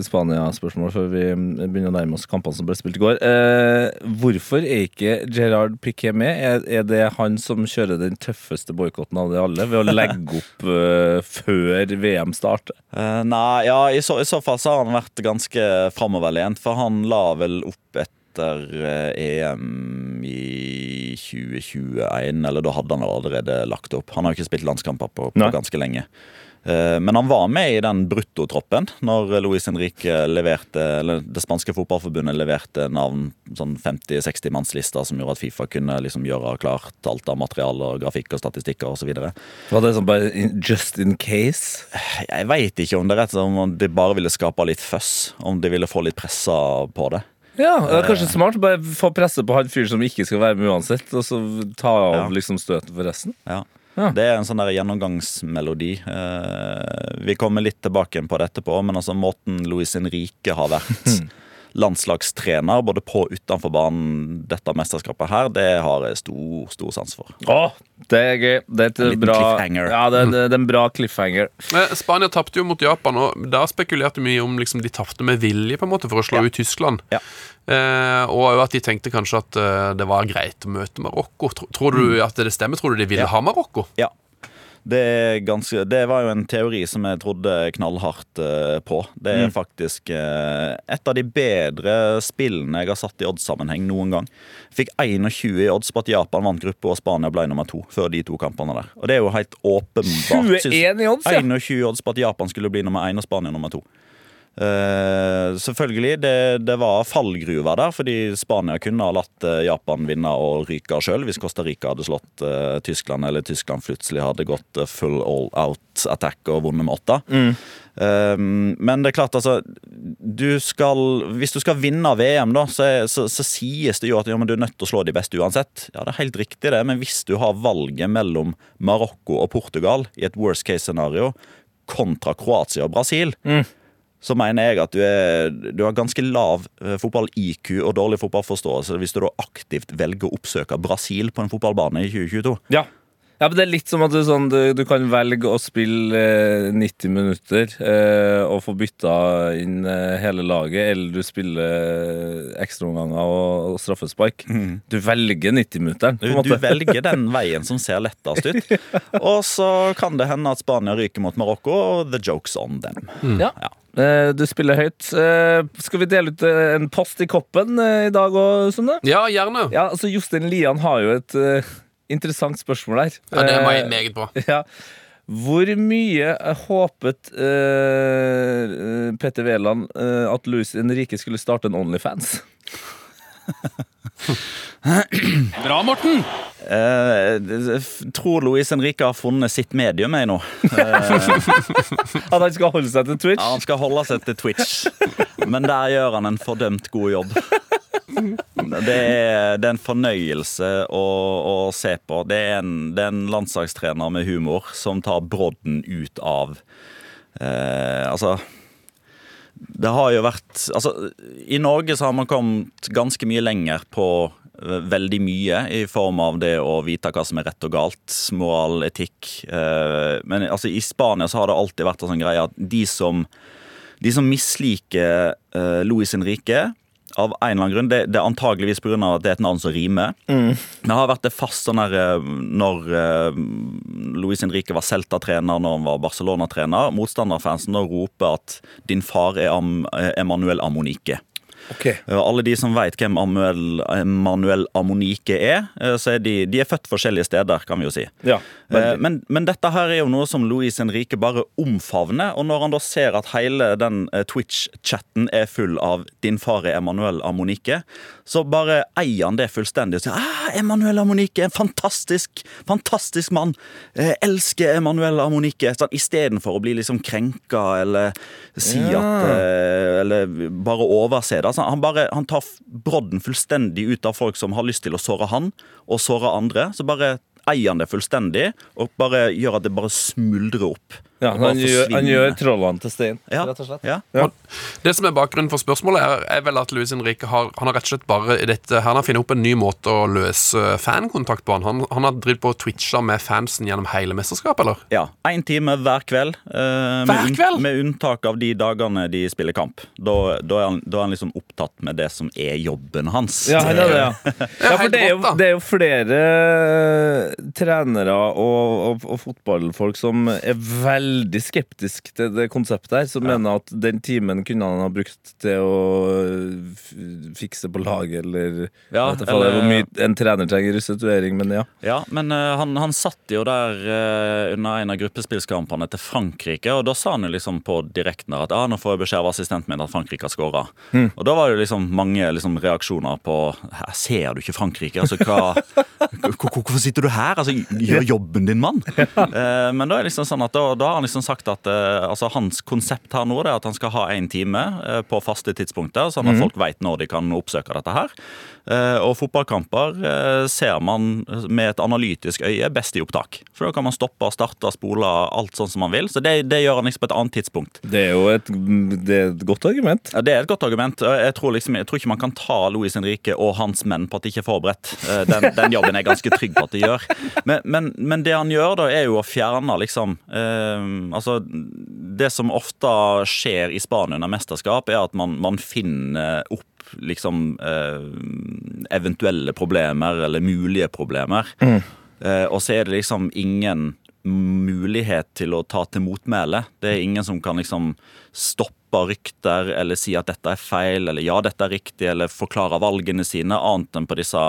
Spania-spørsmål før vi begynner å nærme oss kampene som ble spilt i går. Eh, hvorfor er ikke Gerard Piquet med? Er, det han som kjører den tøffeste boikotten av de alle, ved å legge opp eh, før VM starter? Eh, nei, ja, i så, i så fall så har han vært ganske framoverlent, for han la vel opp etter eh, EM i 2021, eller da hadde han allerede lagt opp. Han har jo ikke spilt landskamper på, på ganske lenge. Eh, Men han var med i den bruttotroppen når Luis Henrique leverte Eller det spanske fotballforbundet leverte navn sånn 50-60 mannslister som gjorde at Fifa kunne liksom gjøre klart alt av materiale og grafikk og statistikker osv. Var det sånn bare just in case? Jeg veit ikke om det rett om de bare ville skape litt føss. Om de ville få litt pressa på det. Ja, det er kanskje smart. Bare få presse på han fyren som ikke skal være med uansett, og så ta av Ja. liksom støtet for resten. Ja. Ja. Det er en sånn der gjennomgangsmelodi. Eh, vi kommer litt tilbake på det etterpå, men altså måten Luis Henrique har vært landslagstrener både på og utenfor banen dette mesterskapet her, det har jeg stor, stor sans for. Å, det er gøy. Det er et En liten bra cliffhanger. Ja, det, det, det er en bra cliffhanger. Men Spania tapte jo mot Japan, og da spekulerte vi om liksom, de tapte med vilje på en måte for å slå Ja. ut Tyskland. Ja. Eh, og at de tenkte kanskje at eh, det var greit å møte Marokko. Tror, tror du at det stemmer? Tror du de ville Ja. ha Marokko? Ja. Det, ganske, det var jo en teori som jeg trodde knallhardt eh, på. Det er faktisk eh, et av de bedre spillene jeg har satt i oddssammenheng noen gang. Fikk 21 i odds på at Japan vant gruppe og Spania ble nummer to før de to kampene der. Og det er jo helt åpenbart. 21 i odds, ja. 21 odds på at Japan skulle bli nummer én og Spania nummer to. Eh, selvfølgelig, det, det var fallgruver der, fordi Spania kunne ha latt eh, Japan vinne og ryke sjøl hvis Costa Rica hadde slått uh, Tyskland, eller Tyskland plutselig hadde gått full all out attack og vunnet med åtte. Eh, men det er klart, altså du skal, Hvis du skal vinne VM, da, så, så, så sies det jo at ja, men du er nødt til å slå de beste uansett. Ja, det er helt riktig, det, men hvis du har valget mellom Marokko og Portugal i et worst case-scenario kontra Kroatia og Brasil så mener jeg at du, er, du har ganske lav eh, fotball-IQ og dårlig fotballforståelse hvis du da aktivt velger å oppsøke Brasil på en fotballbane i 2022. Ja. Ja, men Det er litt som at du, sånn, du, du kan velge å spille eh, 90 minutter eh, og få bytta inn eh, hele laget, eller du spiller eh, ekstraomganger og, og straffespark. Du velger 90-minutteren. Du, du velger den veien som ser lettest ut. Og så kan det hende at Spania ryker mot Marokko, og the joke's on them. Ja. Ja. Eh, Du spiller høyt. Eh, Skal vi dele ut en post i koppen i dag òg, Sunne? Ja, gjerne. Ja, altså Jostein Lian har jo et interessant spørsmål her. Ja, det var Eh, jeg meget bra. Ja. Hvor mye håpet eh, eh, Petter Wæland uh, at Louis Henrique skulle starte en Onlyfans? Bra, Morten! Uh, tror Louis Henrique har funnet sitt medium jeg nå. At han skal holde seg til Twitch? Ja, Han skal holde seg til Twitch, men der gjør han en fordømt god jobb. Det er, det er en fornøyelse å, å se på. Det er, en, det er en landslagstrener med humor som tar brodden ut av eh, Altså Det har jo vært Altså, i Norge så har man kommet ganske mye lenger på eh, veldig mye i form av det å vite hva som er rett og galt, moral, etikk. eh, Men altså, i Spania så har det alltid vært en sånn greie at de som, de som misliker Louis Luis Henrique av en eller annen grunn, det, det er antageligvis pga. at det er et navn som rimer. Det har vært det fast sånn her eh, når uh, Luis Henrique var Celta-trener, når han var Barcelona-trener. Motstanderfansen roper at 'din far er Am Emanuel Amonike'. Ok. Og Alle de som vet hvem Manuel Emmanuel Amonike er, eh, så er de, de er født forskjellige steder, kan vi jo si. Ja, Eh. Men, men dette her er jo noe som Luis Henrique bare omfavner. Og når han da ser at hele den eh, Twitch-chatten er full av 'din far er Emanuel Amonike', så bare eier han det fullstendig og sier ah, 'Emmanuel Amonike, en fantastisk, fantastisk mann'. Jeg elsker Emanuel Amonike. Sånn, Istedenfor å bli liksom krenka eller si Ja. at eh, Eller bare overse det. Altså, han, bare, han tar brodden fullstendig ut av folk som har lyst til å såre han, og såre andre. Så bare eier han det fullstendig, og bare gjør at det bare smuldrer opp. Ja, han, gjør, han gjør trollene til stein, Ja. rett og slett. Ja. Ja. Det som er bakgrunnen for spørsmålet, er, er vel at Luis Henrique har, han har rett og slett bare i dette, Han har funnet opp en ny måte å løse fankontakt på. Han, han, han har drevet på og twitcha med fansen gjennom hele mesterskapet, eller? Ja, Én time hver kveld. eh, med, Hver kveld? med unntak av de dagene de spiller kamp. Da, da, er, han, da er han liksom opptatt med det som er jobben hans. Ja, det er det, ja. ja for det er, jo, det er jo flere trenere og, og, og fotballfolk som er veldig skeptiske til det konseptet her, som mener at den timen kunne han ha brukt til å fikse på laget, eller Ja, vet jeg eller- hvor mye en trener trenger restituering, men ja. Ja, men uh, han, han satt jo der uh, under en av gruppespillskampene til Frankrike, og da sa han jo liksom på direkten at ah, nå får jeg beskjed av assistenten min at Frankrike har skåra. Og da var det jo liksom mange liksom, reaksjoner på Her ser du ikke Frankrike, altså hva Hvorfor sitter du her? Altså, Gjør jobben din, mann! Eh, men da er liksom sånn at da, da har han liksom sagt at eh, altså, hans konsept her nå er at han skal ha én time eh, på faste tidspunkter, sånn at folk veit når de kan oppsøke dette her. Eh, og fotballkamper eh, ser man med et analytisk øye best i opptak. For da kan man stoppe, starte, spole alt sånn som man vil. Så det, det gjør han liksom på et annet tidspunkt. Det er jo et, det er et godt argument. Ja, Det er et godt argument. Jeg tror, liksom, jeg tror ikke man kan ta Louis Henrique og hans menn på at de ikke er forberedt. Eh, Den, den jobben er jeg ganske trygg på at de gjør. Men, men, men det han gjør, da, er jo å fjerne liksom eh, Altså, det som ofte skjer i Spania under mesterskap, er at man, man finner opp liksom eh, eventuelle problemer eller mulige problemer. Eh, og så er det liksom ingen mulighet til å ta til motmæle. Det er ingen som kan liksom stoppe rykter eller si at dette er feil, eller ja, dette er riktig, eller forklare valgene sine, annet enn på disse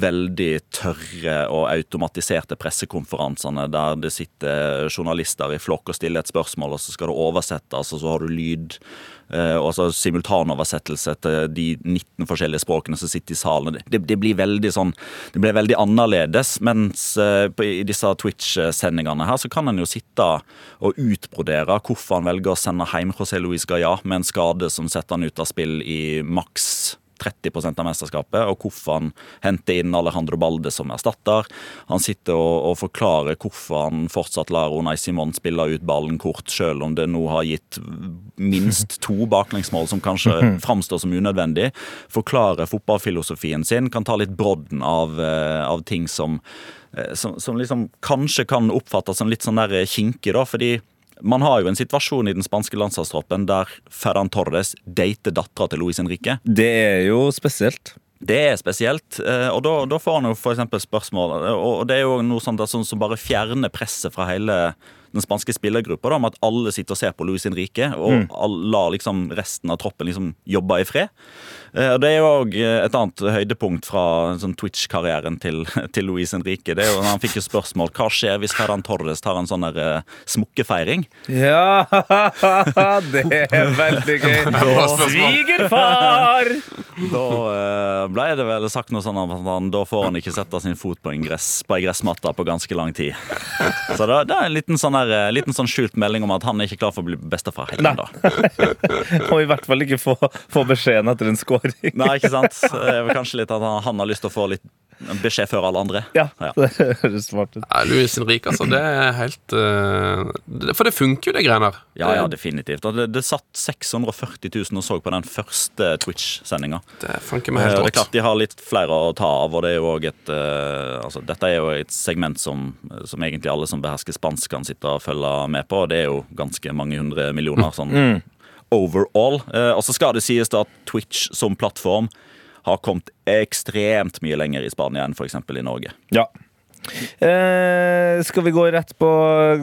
veldig tørre og automatiserte pressekonferansene der det sitter journalister i flokk og stiller et spørsmål, og så skal det oversettes, og så har du lyd. eh, Og så simultanoversettelse til de 19 forskjellige språkene som sitter i salen. Det, det blir veldig sånn Det blir veldig annerledes. Mens eh, i disse Twitch-sendingene her så kan en jo sitte og utbrodere hvorfor han velger å sende hjem José Luis Gaillard med en skade som setter han ut av spill i maks 30 av mesterskapet, og hvorfor han henter inn Alejandro Balde som erstatter. Han sitter og, og forklarer hvorfor han fortsatt lar Unai Simon spille ut ballen kort, selv om det nå har gitt minst to baklengsmål som kanskje framstår som unødvendig. Forklarer fotballfilosofien sin, kan ta litt brodden av, eh, av ting som, eh, som, som liksom kanskje kan oppfattes som litt sånn kinkig, da, fordi man har jo en situasjon i den spanske landslagstroppen der Ferran Torres dater dattera til Luis Henrique. Det er jo spesielt. Det er spesielt, eh, og da, da får han jo eksempel spørsmål Og det er jo noe sånt der, sånn som bare fjerner presset fra hele den spanske spillergruppa om at alle sitter og ser på Luis Henrique, og mm. lar liksom resten av troppen liksom jobbe i fred. Eh, Og Det er jo òg et annet høydepunkt fra sånn Twitch-karrieren til, til Luis Henrique. Det er jo Han fikk jo spørsmål hva skjer hvis Ferran Torres tar en sånn der eh, smukkefeiring. Ja, det er veldig gøy. Svigerfar! Da uh, ble det vel sagt noe sånn at han, da får han ikke sette sin fot på en, gress, på gressmatte på ganske lang tid. Så det, det er en liten sånn, eh, liten sånn skjult melding om at han er ikke klar for å bli bestefar helt Nei. Og i hvert fall ikke få, få beskjeden etter en scoring. Nei, ikke sant? Det er kanskje litt at han, har lyst til å få litt beskjed før alle andre. Ja, Ja. det høres smart ut. Ja, Luis Henrique, altså. Det er helt uh, For det funker jo, det greiene her. Ja, ja, definitivt. Det, det satt 640 000 og så på den første Twitch-sendinga. Det er meg Eh, helt og Det er rått. klart de har litt flere å ta av, og det er jo òg et uh, altså, Dette er jo et segment som, som egentlig alle som behersker spansk, kan sitte og følge med på. og Det er jo ganske mange hundre millioner sånn overall. Eh, og så skal det sies at Twitch som plattform har kommet ekstremt mye lenger i Spania enn f.eks. i Norge. Ja. Eh, skal vi gå rett på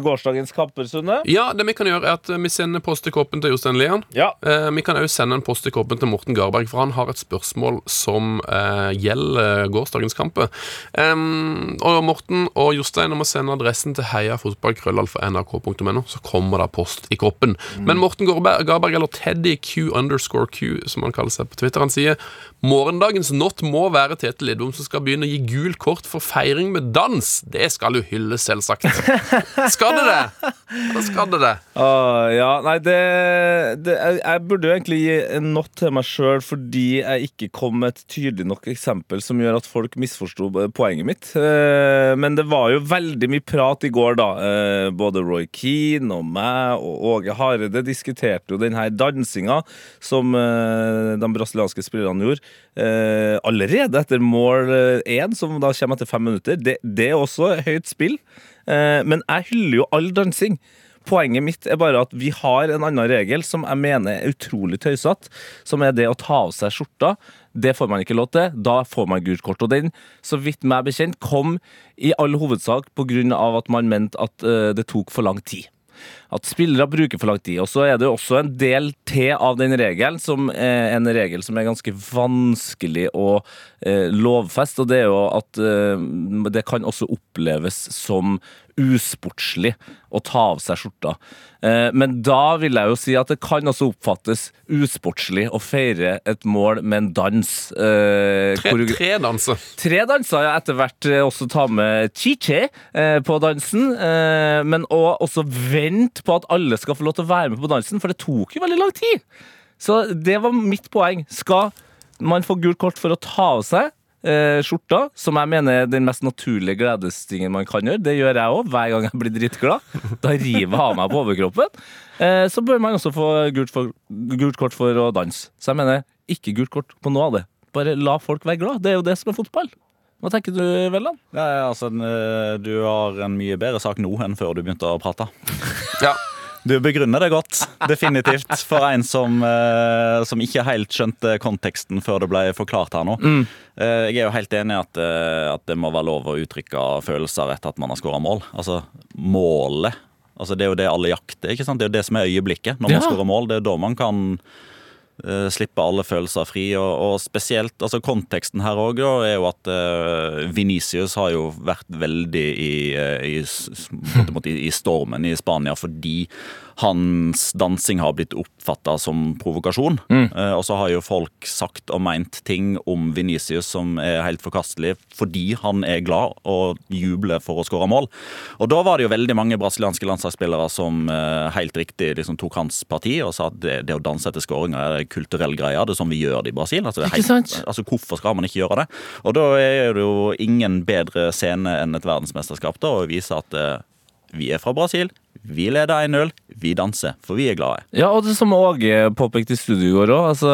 gårsdagens kamper, Sunne? Ja, det vi kan gjøre er at eh, vi sender post i koppen til Jostein Lian. Ja. Eh, vi kan også sende en post i koppen til Morten Garberg, for han har et spørsmål som eh, gjelder gårsdagens kamper. Em, og Morten og Jostein må sende adressen til heiafotballkrøllalfa.nrk.no, så kommer det post i koppen. Men Morten Garberg, eller Teddy Q underscore Q, som han kaller seg på Twitter, han sier morgendagens not må være Tete Lidbom som skal begynne å gi gul kort for feiring med dans. Det skal jo hylles, selvsagt. Skal det det? Da skadde det. Uh, ja, nei, det, det jeg, jeg burde jo egentlig gi en not til meg sjøl fordi jeg ikke kom med et tydelig nok eksempel som gjør at folk misforsto poenget mitt. Uh, Men det var jo veldig mye prat i går, da. Uh, Både Roy Keane og meg og Åge Hareide diskuterte jo denne dansinga som eh, de brasilianske spillerne gjorde. Allerede etter mål én, som da kommer etter fem minutter. Det, det er også høyt spill. Eh, Men jeg hyller jo all dansing. Poenget mitt er bare at vi har en annen regel som jeg mener er utrolig tøysete, som er det å ta av seg skjorta. Det får man ikke lov til. Da får man gult kort. Og den, så vidt meg bekjent, kom i all hovedsak pga. at man mente at eh, det tok for lang tid. At spillere bruker for lang tid. Og så er det jo også en del til av den regelen, som er en regel som er ganske vanskelig å eh, lovfeste, og det er jo at eh, det kan også oppleves som usportslig å ta av seg skjorta. Eh, men da vil jeg jo si at det kan også oppfattes usportslig å feire et mål med en dans. Eh, Tre, tre danser. Tre danser jeg etter hvert eh, også ta med chiche på dansen, men også vente på at alle skal få lov til å være med på dansen, for det tok jo veldig lang tid. Så det var mitt poeng. Skal man få gult kort for å ta av seg eh, skjorta, som jeg mener er den mest naturlige gledestingen man kan gjøre, det gjør jeg òg hver gang jeg blir dritglad. Da river jeg av meg på overkroppen. Eh, så bør man også få gult, for, gult kort for å danse. Så jeg mener ikke gult kort på noe av det. Bare la folk være glad. Det er jo det som er fotball. Hva tenker du, Velland? Altså, eh, du har en mye bedre sak nå enn før du begynte å prate. Ja. Du begrunner det godt, definitivt, for en som, uh, som ikke helt skjønte konteksten før det ble forklart her nå. Eh, jeg er jo helt enig i at, uh, at det må være lov å uttrykke følelser etter at man har skåra mål. Altså, målet altså, Det er jo det alle jakter. ikke sant? Det er jo det som er øyeblikket når man Ja. skårer mål. Det er da man kan eh, slippe alle følelser fri. Og, og spesielt altså Konteksten her òg er jo at uh, Venicius har jo vært veldig i, eh, i, i, i stormen i Spania fordi hans dansing har blitt oppfatta som provokasjon. Eh, og så har jo folk sagt og meint ting om Venicius som er helt forkastelig fordi han er glad og jubler for å skåre mål. Og da var det jo veldig mange brasilianske landslagsspillere som eh, helt riktig liksom tok hans parti og sa at det, det å danse etter skåringer er kulturell greie. Det er sånn vi gjør det i Brasil. Altså, det sant? altså Hvorfor skal man ikke gjøre det? Og da er det jo ingen bedre scene enn et verdensmesterskap da, å vise at eh, vi er fra Brasil, vi leder 1-0, vi danser, for vi er glade. Ja, og det som Åge påpekte i studio i går òg. Altså,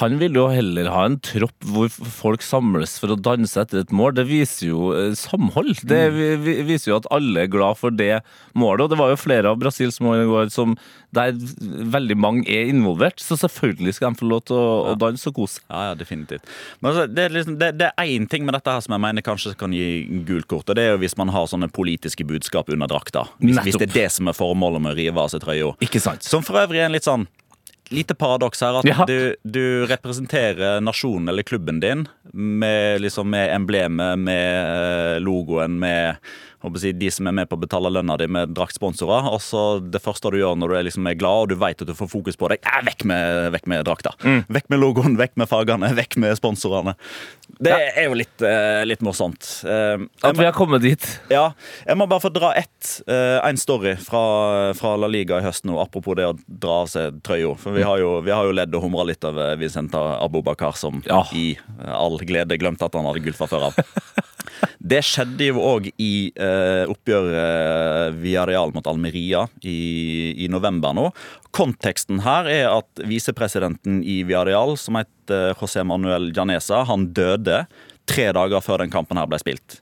han vil jo heller ha en tropp hvor folk samles for å danse etter et mål. Det viser jo eh, samhold. Det vi, viser jo at alle er glad for det målet. Og det var jo flere av Brasils mål i går som der veldig mange er involvert. Så selvfølgelig skal de få lov til å, å danse og kose. Ja, ja, definitivt. Men altså, det er liksom, det, det er én ting med dette her som jeg mener kanskje kan gi gult kort. Og det er jo hvis man har sånne politiske budskap under drakta. Hvis, hvis det er det som er formålet med å rive av seg trøya. Som for øvrig er en litt sånn lite paradoks her. At Ja. du, du representerer nasjonen eller klubben din med, liksom, med emblemet, med eh, logoen, med si, de som er med på å betale lønna di med draktsponsorer. Og så det første du gjør når du er, liksom, er glad og du vet at du får fokus på deg, er vekk med, vekk med drakta. Vekk med logoen, vekk med fargene, vekk med sponsorene. Det er jo litt, uh, litt morsomt. Uh, At vi har kommet dit. ja, jeg må bare få dra ett, uh, en story fra, fra La Liga i høst nå, apropos det å dra av seg trøya. For vi har jo, vi har jo ledd og humra litt over Vicenta Abubakar, som Ja. i all glede glemte at han hadde gull fra før av. Det skjedde jo òg i eh, oppgjøret Villarreal mot Almeria i, i november nå. Konteksten her er at visepresidenten i Villarreal, som heter José Manuel Janesa, han døde tre dager før den kampen her ble spilt.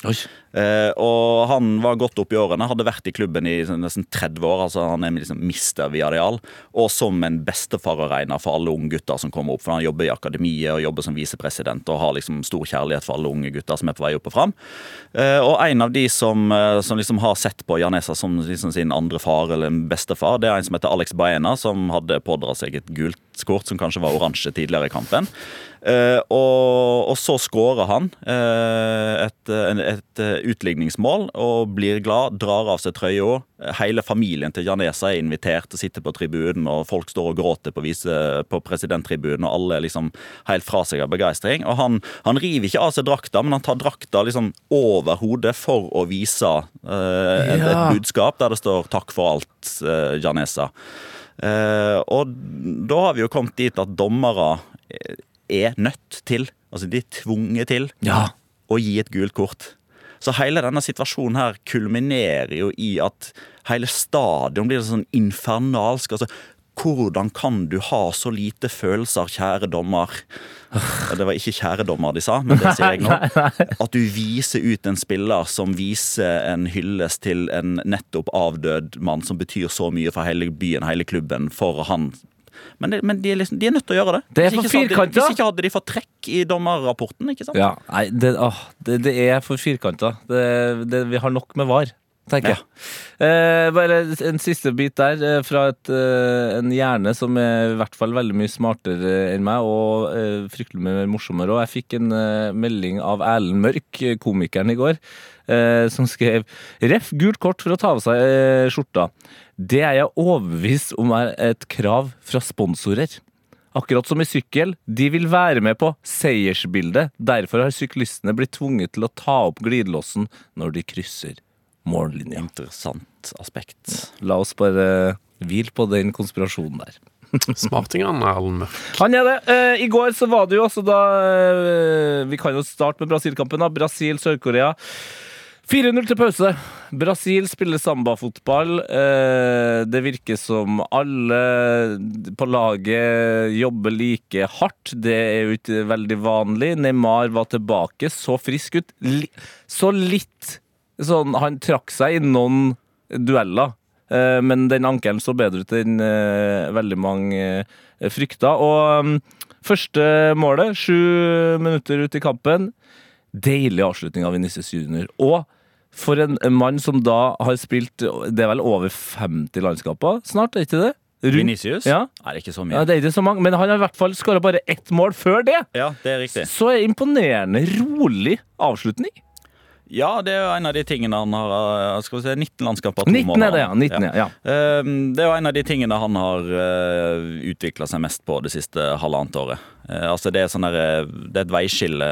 Eh, og han var godt opp i årene, hadde vært i klubben i nesten 30 år. altså Han er liksom mister Villarreal. Og som en bestefar å regne for alle unge gutter som kommer opp. For han jobber i akademiet og jobber som visepresident og har liksom stor kjærlighet for alle unge gutter som er på vei opp og fram. Eh, og en av de som, eh, som liksom har sett på Janesa som liksom sin andre far eller en bestefar, det er en som heter Alex Baena, som hadde pådratt seg et gult kort som kanskje var oransje tidligere i kampen. Eh, og, og så skårer han eh, et, en- et eh, utligningsmål og blir glad, drar av seg trøya. Hele familien til Janesa er invitert og sitter på tribunen, og folk står og gråter på, vise, på presidenttribunen, og alle er liksom helt fra seg av begeistring. Og han, han river ikke av seg drakta, men han tar drakta liksom over hodet for å vise eh, et, et budskap der det står 'takk for alt, eh, Janesa'. Eh, og da har vi jo kommet dit at dommere eh, er nødt til, altså de er tvunget til, Ja. å gi et gult kort. Så hele denne situasjonen her kulminerer jo i at hele stadion blir sånn infernalsk. Altså, hvordan kan du ha så lite følelser, kjære dommer? Det var ikke kjære dommer de sa, men det sier jeg nå. At du viser ut en spiller som viser en hyllest til en nettopp avdød mann som betyr så mye for hele byen, hele klubben, for han. Men, det, men de, er liksom, de er nødt til å gjøre det. Det er for hadde- Hvis ikke hadde de fått trekk i dommerrapporten, ikke sant? Ja, nei, det, åh, det, det er for firkanta. Vi har nok med var, tenker jeg. Eh, bare en siste bit der, eh, fra et, eh, en hjerne som er i hvert fall veldig mye smartere enn meg, og eh, fryktelig mye morsommere. Og jeg fikk en melding av Erlend Mørk, komikeren, i går, som skrev Ref. gult kort for å ta av seg skjorta. Det er jeg overbevist om er et krav fra sponsorer. Akkurat som i sykkel, de vil være med på seiersbildet. Derfor har syklistene blitt tvunget til å ta opp glidelåsen når de krysser mållinja. Interessant aspekt. La oss bare hvile på den konspirasjonen der. Smartingene, Erlend Mørk. Han er det. Eh, I går så var det jo altså da eh, Vi kan jo starte med Brasil-kampen. da Brasil-Sør-Korea. 4-0 til pause. Brasil spiller sambafotball. Eh, det virker som alle på laget jobber like hardt. Det er jo ikke veldig vanlig. Neymar var tilbake, så frisk ut. Så litt sånn Han trakk seg i noen dueller. Eh, men den ankelen så bedre ut enn eh, veldig mange frykta. Og mm, første målet, sju minutter ut i kampen, deilig avslutning av Vinicius Junior. Og for en mann som da har spilt Det er vel over 50 landskaper snart, er ikke det? Vinicius? Ja. Er ikke så Ja, det er ikke så mange, men han har i hvert fall skåra bare ett mål før det. Ja, det er riktig. Så er imponerende rolig avslutning. Ja, det er jo en av de tingene han har eh, Skal vi se, 19 landskaper. to 19 måneder. er det, ja. 19, ja. ja. Eh, Det er jo en av de tingene han har uh, utvikla seg mest på det siste halvannet året. Eh, altså Det er sånn der, eh, det er et veiskille,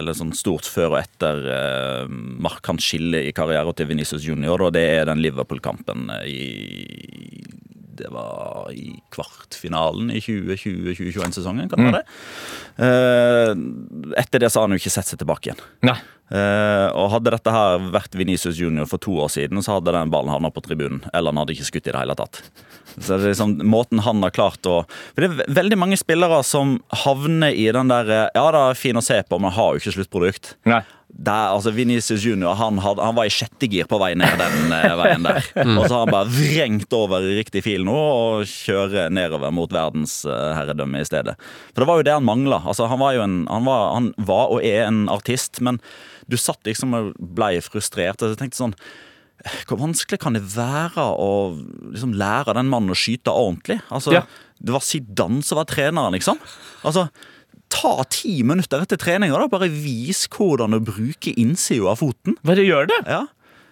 eller sånn stort før og etter uh, markant skille i karrieren til Venezia Junior, og det er den Liverpool-kampen eh, i det var i kvartfinalen i 2020-2021-sesongen, kan det være det? Eh, etter det så har han jo ikke sett seg tilbake igjen. Nei. Eh, og Hadde dette her vært Venicius Junior for to år siden, så hadde den ballen havna på tribunen. Eller han hadde ikke skutt i det hele tatt. Så det er liksom måten han har klart å For Det er veldig mange spillere som havner i den der eh, Ja, det er fin å se på, men har jo ikke sluttprodukt. Nei. Der, altså Vinicius Junior han, had, han var i sjette gir på vei ned den eh, veien der. Og så har han bare vrengt over i riktig fil nå og kjører nedover mot verdensherredømme i stedet. For det var jo det han mangla. Altså, han, var han, han var og er en artist, men du satt liksom og blei frustrert. Og jeg tenkte sånn Hvor vanskelig kan det være å liksom lære den mannen å skyte ordentlig? Altså, Ja. Det var Zidane som var treneren, liksom. Altså, Ta ti minutter etter treninga, og Bare vis hvordan du bruker innsida av foten. Bare gjør det. Ja.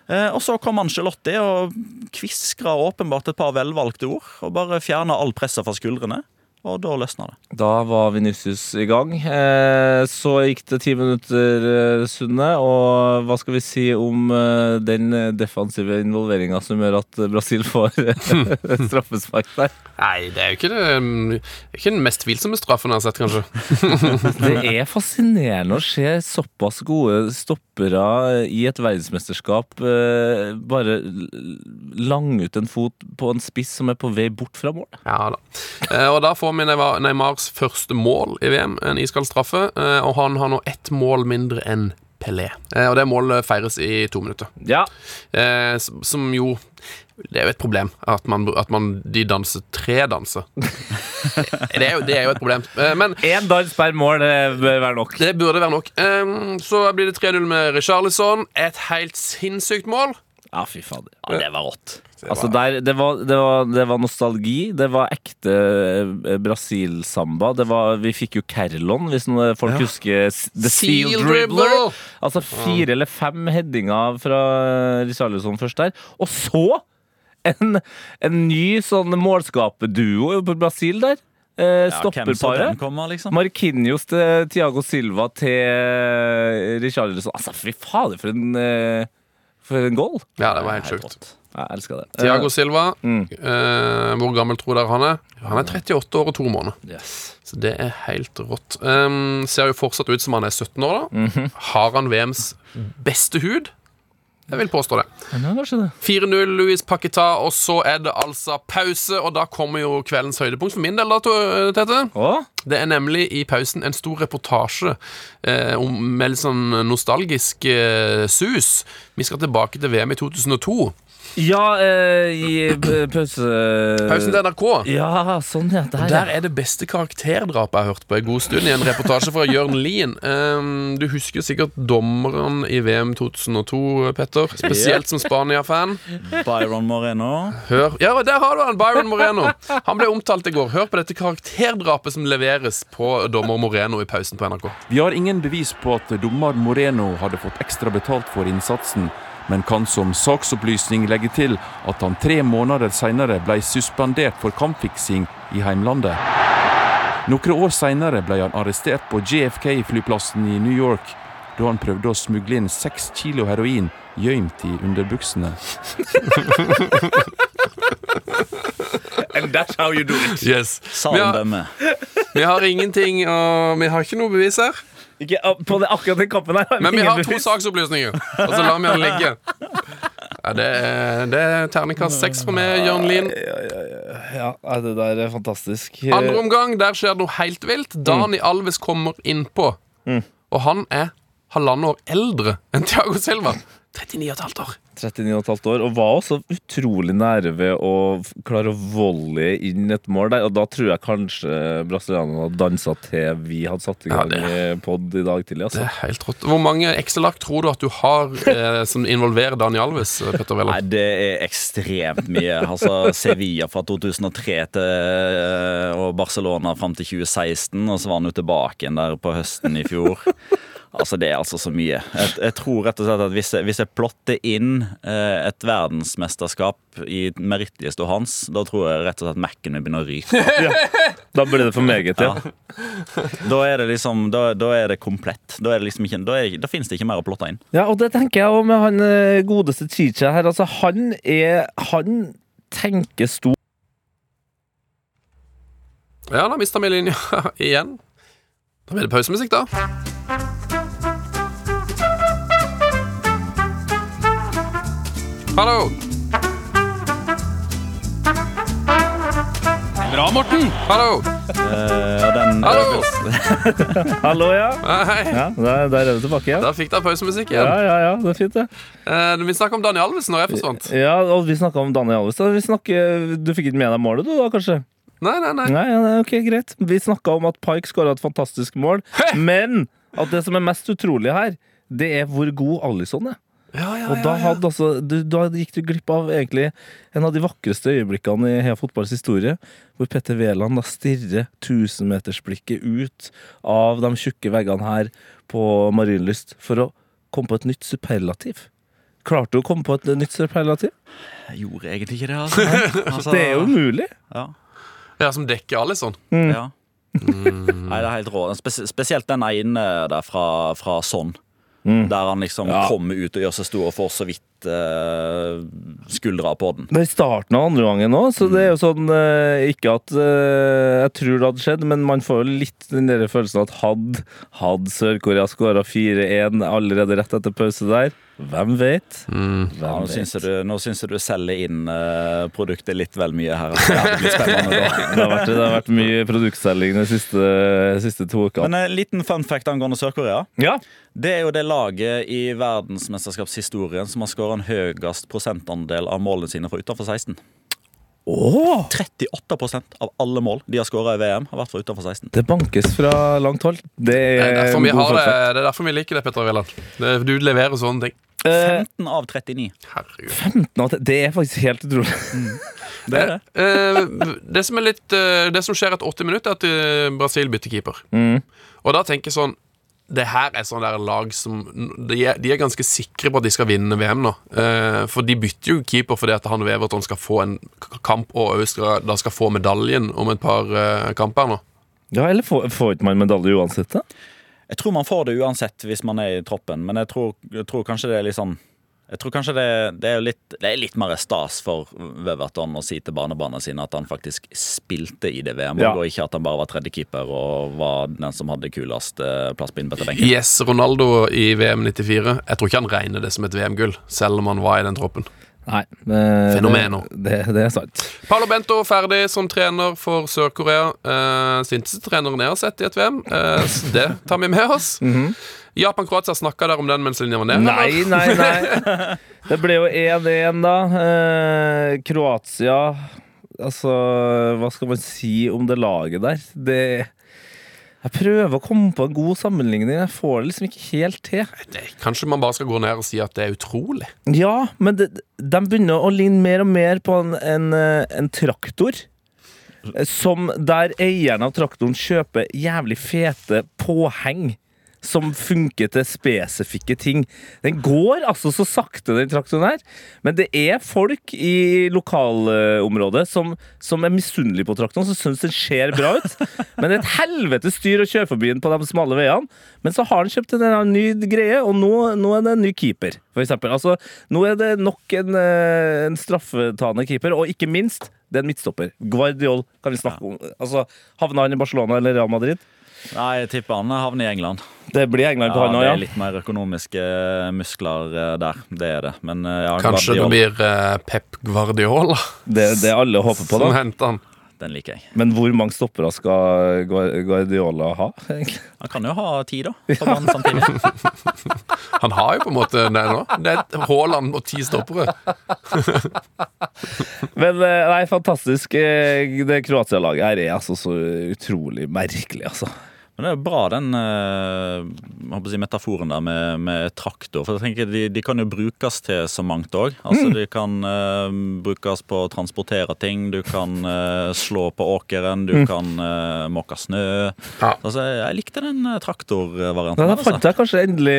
Eh, og så kom Angelotti og kviskra åpenbart et par velvalgte ord. Og bare fjerna all presset fra skuldrene. Og da løsna det. Da var Vinicius i gang. Eh, så gikk det ti minutter, eh, Sunne. Og hva skal vi si om eh, den defensive involveringa som gjør at Brasil får straffespark der? Nei, det er jo ikke, det, er ikke den mest tvilsomme straffen jeg har sett, kanskje. Det er fascinerende å se såpass gode stoppere i et verdensmesterskap bare lange ut en fot på en spiss som er på vei bort fra mål. Ja da. Eh, og da får Neymar- Neymars første mål i VM, en iskald straffe. eh, Og han har nå ett mål mindre enn Pelé. Eh, Og det målet feires i to minutter. Ja, Eh, som jo Det er jo et problem at man, at man de danser tre danser. det, er jo, det er jo et problem. Men Én dans per mål det bør være nok. det burde være nok. Eh, Så blir det 3-0 med Richarlison. Et helt sinnssykt mål. Ja, fy fader. Ja, det var rått. Altså der, det, var, det, var, det var nostalgi, det var ekte eh, Brasil-samba. Vi fikk jo Carlon, hvis noen folk husker The Seal, Seal Dribbler. Dribbler. Altså fire eller fem headinger fra Richarlison først der. Og så en, en ny sånn målskaperduo på Brasil der. Eh, Ja, Stopperparet. Ja, liksom? Marquinhos til Tiago Silva til Richarlison. Altså, fy fader, for en, eh, for en goal! Ja, det var Helt sjukt. Jeg elsker det. Tiago Silva, Mm. eh, hvor gammel tror dere han er? Han er 38 år og to måneder. Yes. Så det er helt rått. Um, ser jo fortsatt ut som han er 17 år, da. Mhm. Har han VMs beste hud? Jeg vil påstå det. Men ja, kanskje det. 4-0 Louis Paqueta, og så er det altså pause. Og da kommer jo kveldens høydepunkt for min del, da, Tete. Åh? Det er nemlig i pausen en stor reportasje eh, om, med litt sånn nostalgisk eh, sus. Vi skal tilbake til VM i 2002. Ja, eh, i p- pause... Pausen til NRK. Ja, sånn ja. Der, Der ja. er det beste karakterdrapet jeg har hørt på en god stund, i en reportasje fra Jørn Lien. Um, du husker sikkert dommeren i VM 2002, Petter. Spesielt som Spania-fan. Byron Moreno. Hør Ja, der har du han, Byron Moreno. Han ble omtalt i går. Hør på dette karakterdrapet som leveres på dommer Moreno i pausen på NRK. Vi har ingen bevis på at dommer Moreno hadde fått ekstra betalt for innsatsen, men kan som saksopplysning legge til at han tre måneder senere ble suspendert for kampfiksing i heimlandet. Noen år senere ble han arrestert på JFK-flyplassen i New York da han prøvde å smugle inn seks kilo heroin gjemt i underbuksene. And that's how you do it. Yes. Vi han har, vi har ingenting og Vi har ikke noe bevis her. Ikke, på det, akkurat den kampen her Men vi har to saksopplysninger, og så lar vi den ligge. Ja, det, er, det er terningkast seks for meg, Jørn Lien. Ja, ja, det der er fantastisk. Andre omgang, der skjer det noe helt vilt. Dani Alves kommer innpå, og han er halvannet år eldre enn Thiago Silva. 39,5 år. 39,5 år, og var også utrolig nære ved å klare å volley inn et mål der. Og da tror jeg kanskje brasilianerne hadde dansa til vi hadde satt i Ja, gang det- i pod i dag tidlig. Det Altså. er helt rått. Hvor mange Excel-ark tror du at du har eh, som involverer Daniel Alves? Petter Nei, det er ekstremt mye. Altså Sevilla fra 2003 til eh, og Barcelona fram til 2016, og så var han jo tilbake igjen der på høsten i fjor. Altså Det er altså så mye. Jeg, jeg tror rett og slett at hvis jeg, hvis jeg plotter inn eh, et verdensmesterskap i merittlista hans, da tror jeg rett og slett Mac-en min begynner å ryke. Da blir det for meget, ja. Da er det liksom Da, da er det komplett. Da, er det liksom ikke, da, er, da finnes det ikke mer å plotte inn. Ja, og det tenker jeg òg med han eh, godeste Chicha her. Altså, han er Han tenker stor Ja, da mista vi linja igjen. Da blir det pausemusikk, da. Hallo. Bra, Morten! Hallo. Eh, og den, Hallo. Hallo, ja. Hei. ja der, der er du tilbake, igjen. Der fikk dere pausemusikk igjen. ja, ja, ja, det er fint, det. Eh, vi snakka om Daniel Alves når jeg forsvant. Ja, og vi snakka om Daniel Alves. da. Vi snakker, du fikk ikke med deg målet, du da, kanskje? Nei, nei, nei. Nei, nei, ok, greit. Vi snakka om at Pike skåra et fantastisk mål, men at det som er mest utrolig her, det er hvor god Alison er. Ja, ja, Og da, hadde, altså, du, da gikk du glipp av egentlig en av de vakreste øyeblikkene i hele Fotballs historie, hvor Petter Wæland stirrer tusenmetersblikket ut av de tjukke veggene her på Marienlyst for å komme på et nytt superlativ. Klarte du å komme på et nytt superlativ? Jeg gjorde egentlig ikke det. Altså. altså Det er jo umulig. ja. ja, som dekker Alison. Ja. Nei, det er helt rå. Spes spesielt den ene der fra, fra Sånn. Der han liksom Ja. kommer ut og gjør seg stor for så vidt eh, skuldra på den. Det er i starten av andre gangen nå, så det er jo sånn eh, Ikke at eh, jeg tror det hadde skjedd, men man får jo litt den der følelsen at hadde had Sør-Korea skåra 4-1 allerede rett etter pause der, hvem vet? Mm. Hvem nå vet? syns du, nå syns jeg du selger inn uh, produktet litt vel mye her. Altså. Ja, det blir spennende da. Det har vært, det har vært mye produktselging de siste, siste to ukene. Men en liten fun fact angående Sør-Korea. Ja. Det er jo det laget i verdensmesterskapshistorien som har skåra en høyest prosentandel av målene sine fra utenfor 16. Oh. 38% av alle mål de har skåra i VM, har vært fra utenfor 16. det bankes fra langt hold. Det Det er er derfor vi, har det, det er derfor vi liker det, Petter Wæland. Du leverer sånne ting. Eh, 15 av 39. Herregud. 15 av det- Det er faktisk helt utrolig. Det er det. Eh, det, som er litt, eh, det som skjer etter 80 minutter, er at eh, Brasil bytter keeper. Og da tenker jeg sånn Det her er sånn der lag som de er, de er ganske sikre på at de skal vinne VM nå. Eh, for de bytter jo keeper fordi at han og Everton skal få en kamp, og skal, da skal få medaljen om et par eh, kamper nå. Ja, eller får, får ikke man medalje uansett, da? Jeg tror man får det uansett hvis man er i troppen, men jeg tror, jeg tror kanskje det er litt sånn jeg tror kanskje det, det, er litt, det er litt mer stas for Weverton å si til barnebarna sine at han faktisk spilte i det VM, Ja. og ikke at han bare var tredjekeeper og var den som hadde kulest eh, plass på innbytterbenken. Yes, Ronaldo i VM 94. Jeg tror ikke han regner det som et VM-gull, selv om han var i den troppen. Nei. eh, Fenomener. Det, det, det er sant. Paolo Bento ferdig som trener for Sør-Korea. Eh, Sintese-treneren jeg har sett i et VM. Eh, det tar vi med oss. Japan-Kroatia snakka der om den mens linja var ned. Nei, nei, nei. Det ble jo 1-1, da. Eh, Kroatia Altså, hva skal man si om det laget der? Det Jeg prøver å komme på en god sammenligning. Jeg får det liksom ikke helt til. Kanskje man bare skal gå ned og si at det er utrolig. Ja, men det, de begynner å ligne mer og mer på en, en, eh, en traktor. Som der eieren av traktoren kjøper jævlig fete påheng. Som funker til spesifikke ting. Den går altså så sakte, den traktoren her. Men det er folk i lokalområdet som, som er misunnelige på traktoren, som syns den ser bra ut. Men det er et helvete styr å kjøre forbi den på de smale veiene. Men så har han kjøpt en ny greie, og nå, nå er det en ny keeper, for eksempel. Altså, nå er det nok en, eh, en straffetane keeper, og ikke minst, det er en midtstopper. Guardiol kan vi snakke om. Altså, Havna han i Barcelona eller Real Madrid? Nei, jeg tipper han havner i England. Det blir England på Ja, han det òg, er ja. litt mer økonomiske muskler eh, der. Det er det. Men eh, ja, Kanskje det blir eh, Pep Guardiola Det er det alle håper på, da. som henter han. den liker jeg. Men hvor mange stoppere skal Guardiola ha, egentlig? Han kan jo ha ti, da. På banen samtidig. Han har jo på en måte det nå. Det er Haaland og ti stoppere. Men eh, nei, fantastisk. Eh, Det Kroatia-laget her er altså så utrolig merkelig, altså. Men det er bra den eh, si, metaforen der med, med traktor. For jeg tenker de, de kan jo brukes til så mangt òg. Altså, De kan uh, brukes på å transportere ting. Du kan uh, slå på åkeren. Du kan uh, måke snø. Ja. Altså, jeg likte den uh, traktorvarianten. Da der, fant altså. jeg kanskje endelig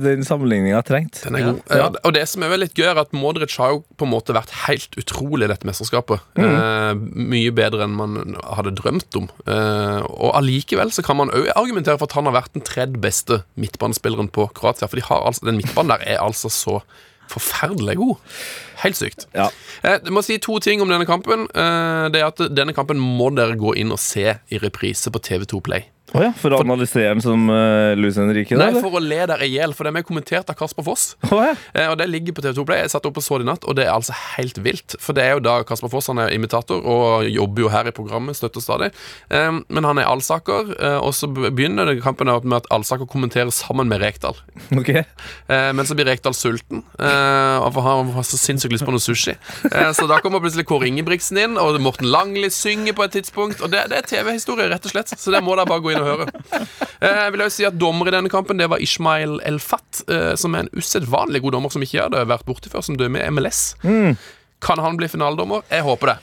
den sammenligninga jeg trengte. Den er god. Ja. Og det som er vel litt gøy, er at Modric har jo på en måte vært helt utrolig i dette mesterskapet. Eh, mye bedre enn man hadde drømt om. Eh, og allikevel så kan man òg argumentere for at han har vært den tredje beste midtbanespilleren på Kroatia. For de har altså, den midtbanen der er altså så forferdelig god. Helt sykt. Ja. Eh, Jeg må si to ting om denne kampen. Eh, Det er at Denne kampen må dere gå inn og se i reprise på TV2 Play. Å ja, for å analysere den som uh, Louis Henrique? da, Nei, eller? for å le dere i hjel, for det er med kommentert av Kasper Foss. Oh ja. Eh, og det ligger på TV2 Play. Jeg satt opp og så det i natt, og det er altså helt vilt. For det er jo da Kasper Foss han er imitator og jobber jo her i programmet, støtter stadig. Eh, men han er Alsaker, eh, og så begynner det kampen med at Alsaker kommenterer sammen med Rekdal. Okay. Eh, men så blir Rekdal sulten, eh, for han har så sinnssykt lyst på noe sushi. Eh, så da kommer plutselig Kåre Ingebrigtsen inn, og Morten Langli synger på et tidspunkt. Og det, det er TV-historie, rett og slett. Så det må dere bare gå inn og høre. Eh, jeg vil også si at Dommer i denne kampen Det var Ishmael El-Fat, eh, som er en usedvanlig god dommer som ikke jeg hadde vært borti før, som dømmer i MLS. Kan han bli finaledommer? Jeg håper det.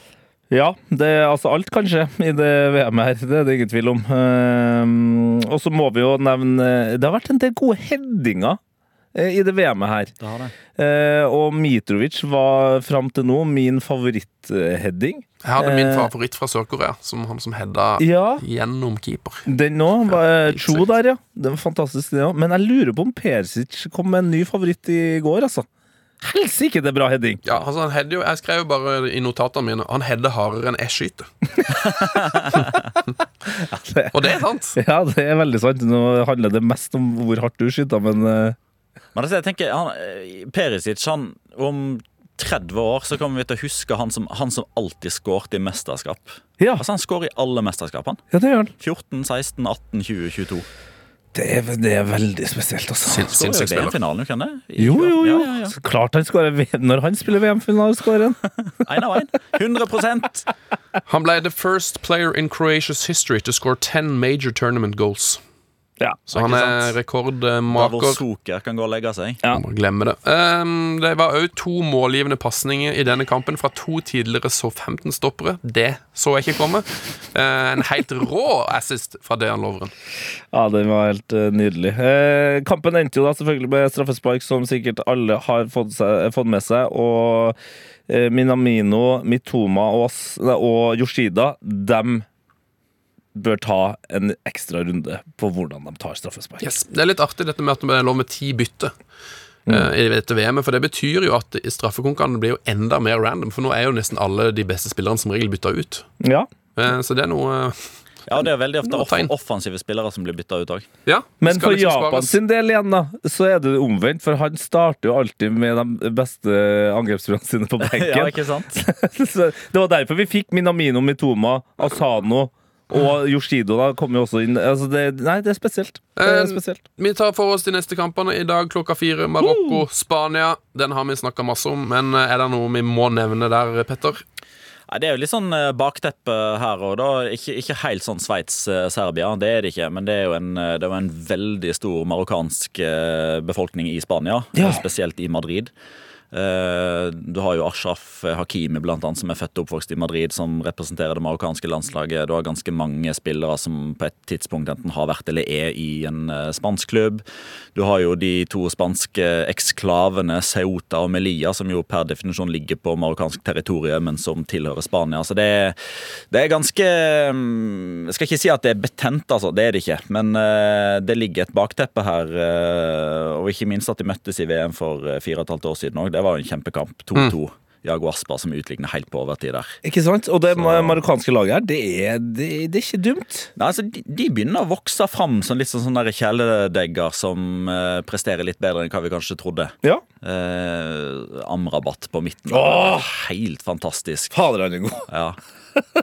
Ja, det er altså alt kan skje i det VM-et her. Det er det ingen tvil om. Ehm, og så må vi jo nevne Det har vært en del gode headinger i det VM-et her. Det har det. Eh, og Mitrovic var fram til nå min favorittheading. Jeg hadde min Eh. favoritt fra Sør-Korea, som han som hedda Ja, gjennom keeper. den nå. var Cho der, ja. Det var fantastisk, det òg. Men jeg lurer på om Persic kom med en ny favoritt i går, altså. Helsike, det er bra heading! Ja, altså han header jo, Jeg skrev jo bare i notatene mine Han header hardere enn jeg skyter. Og det er sant. Ja, det er veldig sant. Nå handler det mest om hvor hardt du skyter, men eh, Men altså, jeg tenker, han, eh, Perisic, han om 30 år så kommer vi til å huske han som, han som alltid skåret i mesterskap. ja, Altså Han skårer i alle mesterskapene. ja, det gjør han. 14, 16, 18, 20, 22. Det er, det er veldig spesielt, altså. Sin, Skårer jo spiller. VM-finalen, kan det? I Jo, jo, jo. Ja, ja, ja. Klart han skårer VM Når han spiller VM-finale, skårer han. En av en. 100% Han ble the first player in Croatia's history to score 10 major tournament goals. Ja, Så han er rekordmaker. Der hvor. Soker kan gå og legge seg. Ja. Glemme det. Um, det var òg to målgivende pasninger i denne kampen fra to tidligere Så-15-stoppere. Det så jeg ikke komme. Uh, en helt rå assist fra Dejan Lovren. Ja, den var helt uh, nydelig. Uh, kampen endte jo da selvfølgelig med straffespark, som sikkert alle har fått, seg, fått med seg. Og Minamino, Mitoma og, og Yoshida, dem bør ta en ekstra runde på hvordan de tar straffespark. Yes. Det er litt artig dette med at det er lov med ti bytte. eh, I dette VM-et, for Det betyr jo at straffekonkurransen blir jo enda mer random. For nå er jo nesten alle de beste spillerne som regel bytta ut. Ja, Uh, Så det er noe Ja, det er veldig ofte off offensive spillere som blir bytta ut òg. Ja. Men for liksom Japan sin del igjen, da, så er det omvendt. For han starter jo alltid med de beste angrepsspillerne sine på benken. Ja, ikke sant? Så det var derfor vi fikk Minamino, Mitoma, Asano og Yoshido da kommer jo også inn. Altså det, nei, det er spesielt. Det er Eh, spesielt. Vi tar for oss de neste kampene. I dag klokka fire. Marokko, Spania. Den har vi snakka masse om, men eh, er det noe vi må nevne der, Petter? Det er jo litt sånn eh, bakteppe her og da. Ikke, ikke helt sånn Sveits-Serbia, det er det ikke. Men det er jo en, eh, det er en veldig stor marokkansk eh, befolkning i Spania, Ja. spesielt i Madrid. Eh, Du har jo Ashraf Hakimi, blant annet, som er født og oppvokst i Madrid, som representerer det marokkanske landslaget. Du har ganske mange spillere som på et tidspunkt enten har vært eller er i en eh, spansk klubb. Du har jo de to spanske eksklavene Ceuta og Melilla, som jo per definisjon ligger på marokkansk territorium, men som tilhører Spania. Så det, er- det er ganske mm, Jeg skal ikke si at det er betent, altså. Det er det ikke. Men eh, det ligger et bakteppe her. og ikke minst at de møttes i VM for fire og et halvt år siden òg. Det var jo en kjempekamp. 2-2. Jago Aspa som utligner helt på overtid der. Ikke sant? Og det marokkanske laget her, det er, det, det er ikke dumt. Nei, altså, de, de begynner å vokse fram som litt sånn sånne kjæledegger som eh, presterer litt bedre enn hva vi kanskje trodde. Ja. Eh, Amrabat på midten. Åh! Helt fantastisk. Fader, han er god. Ja.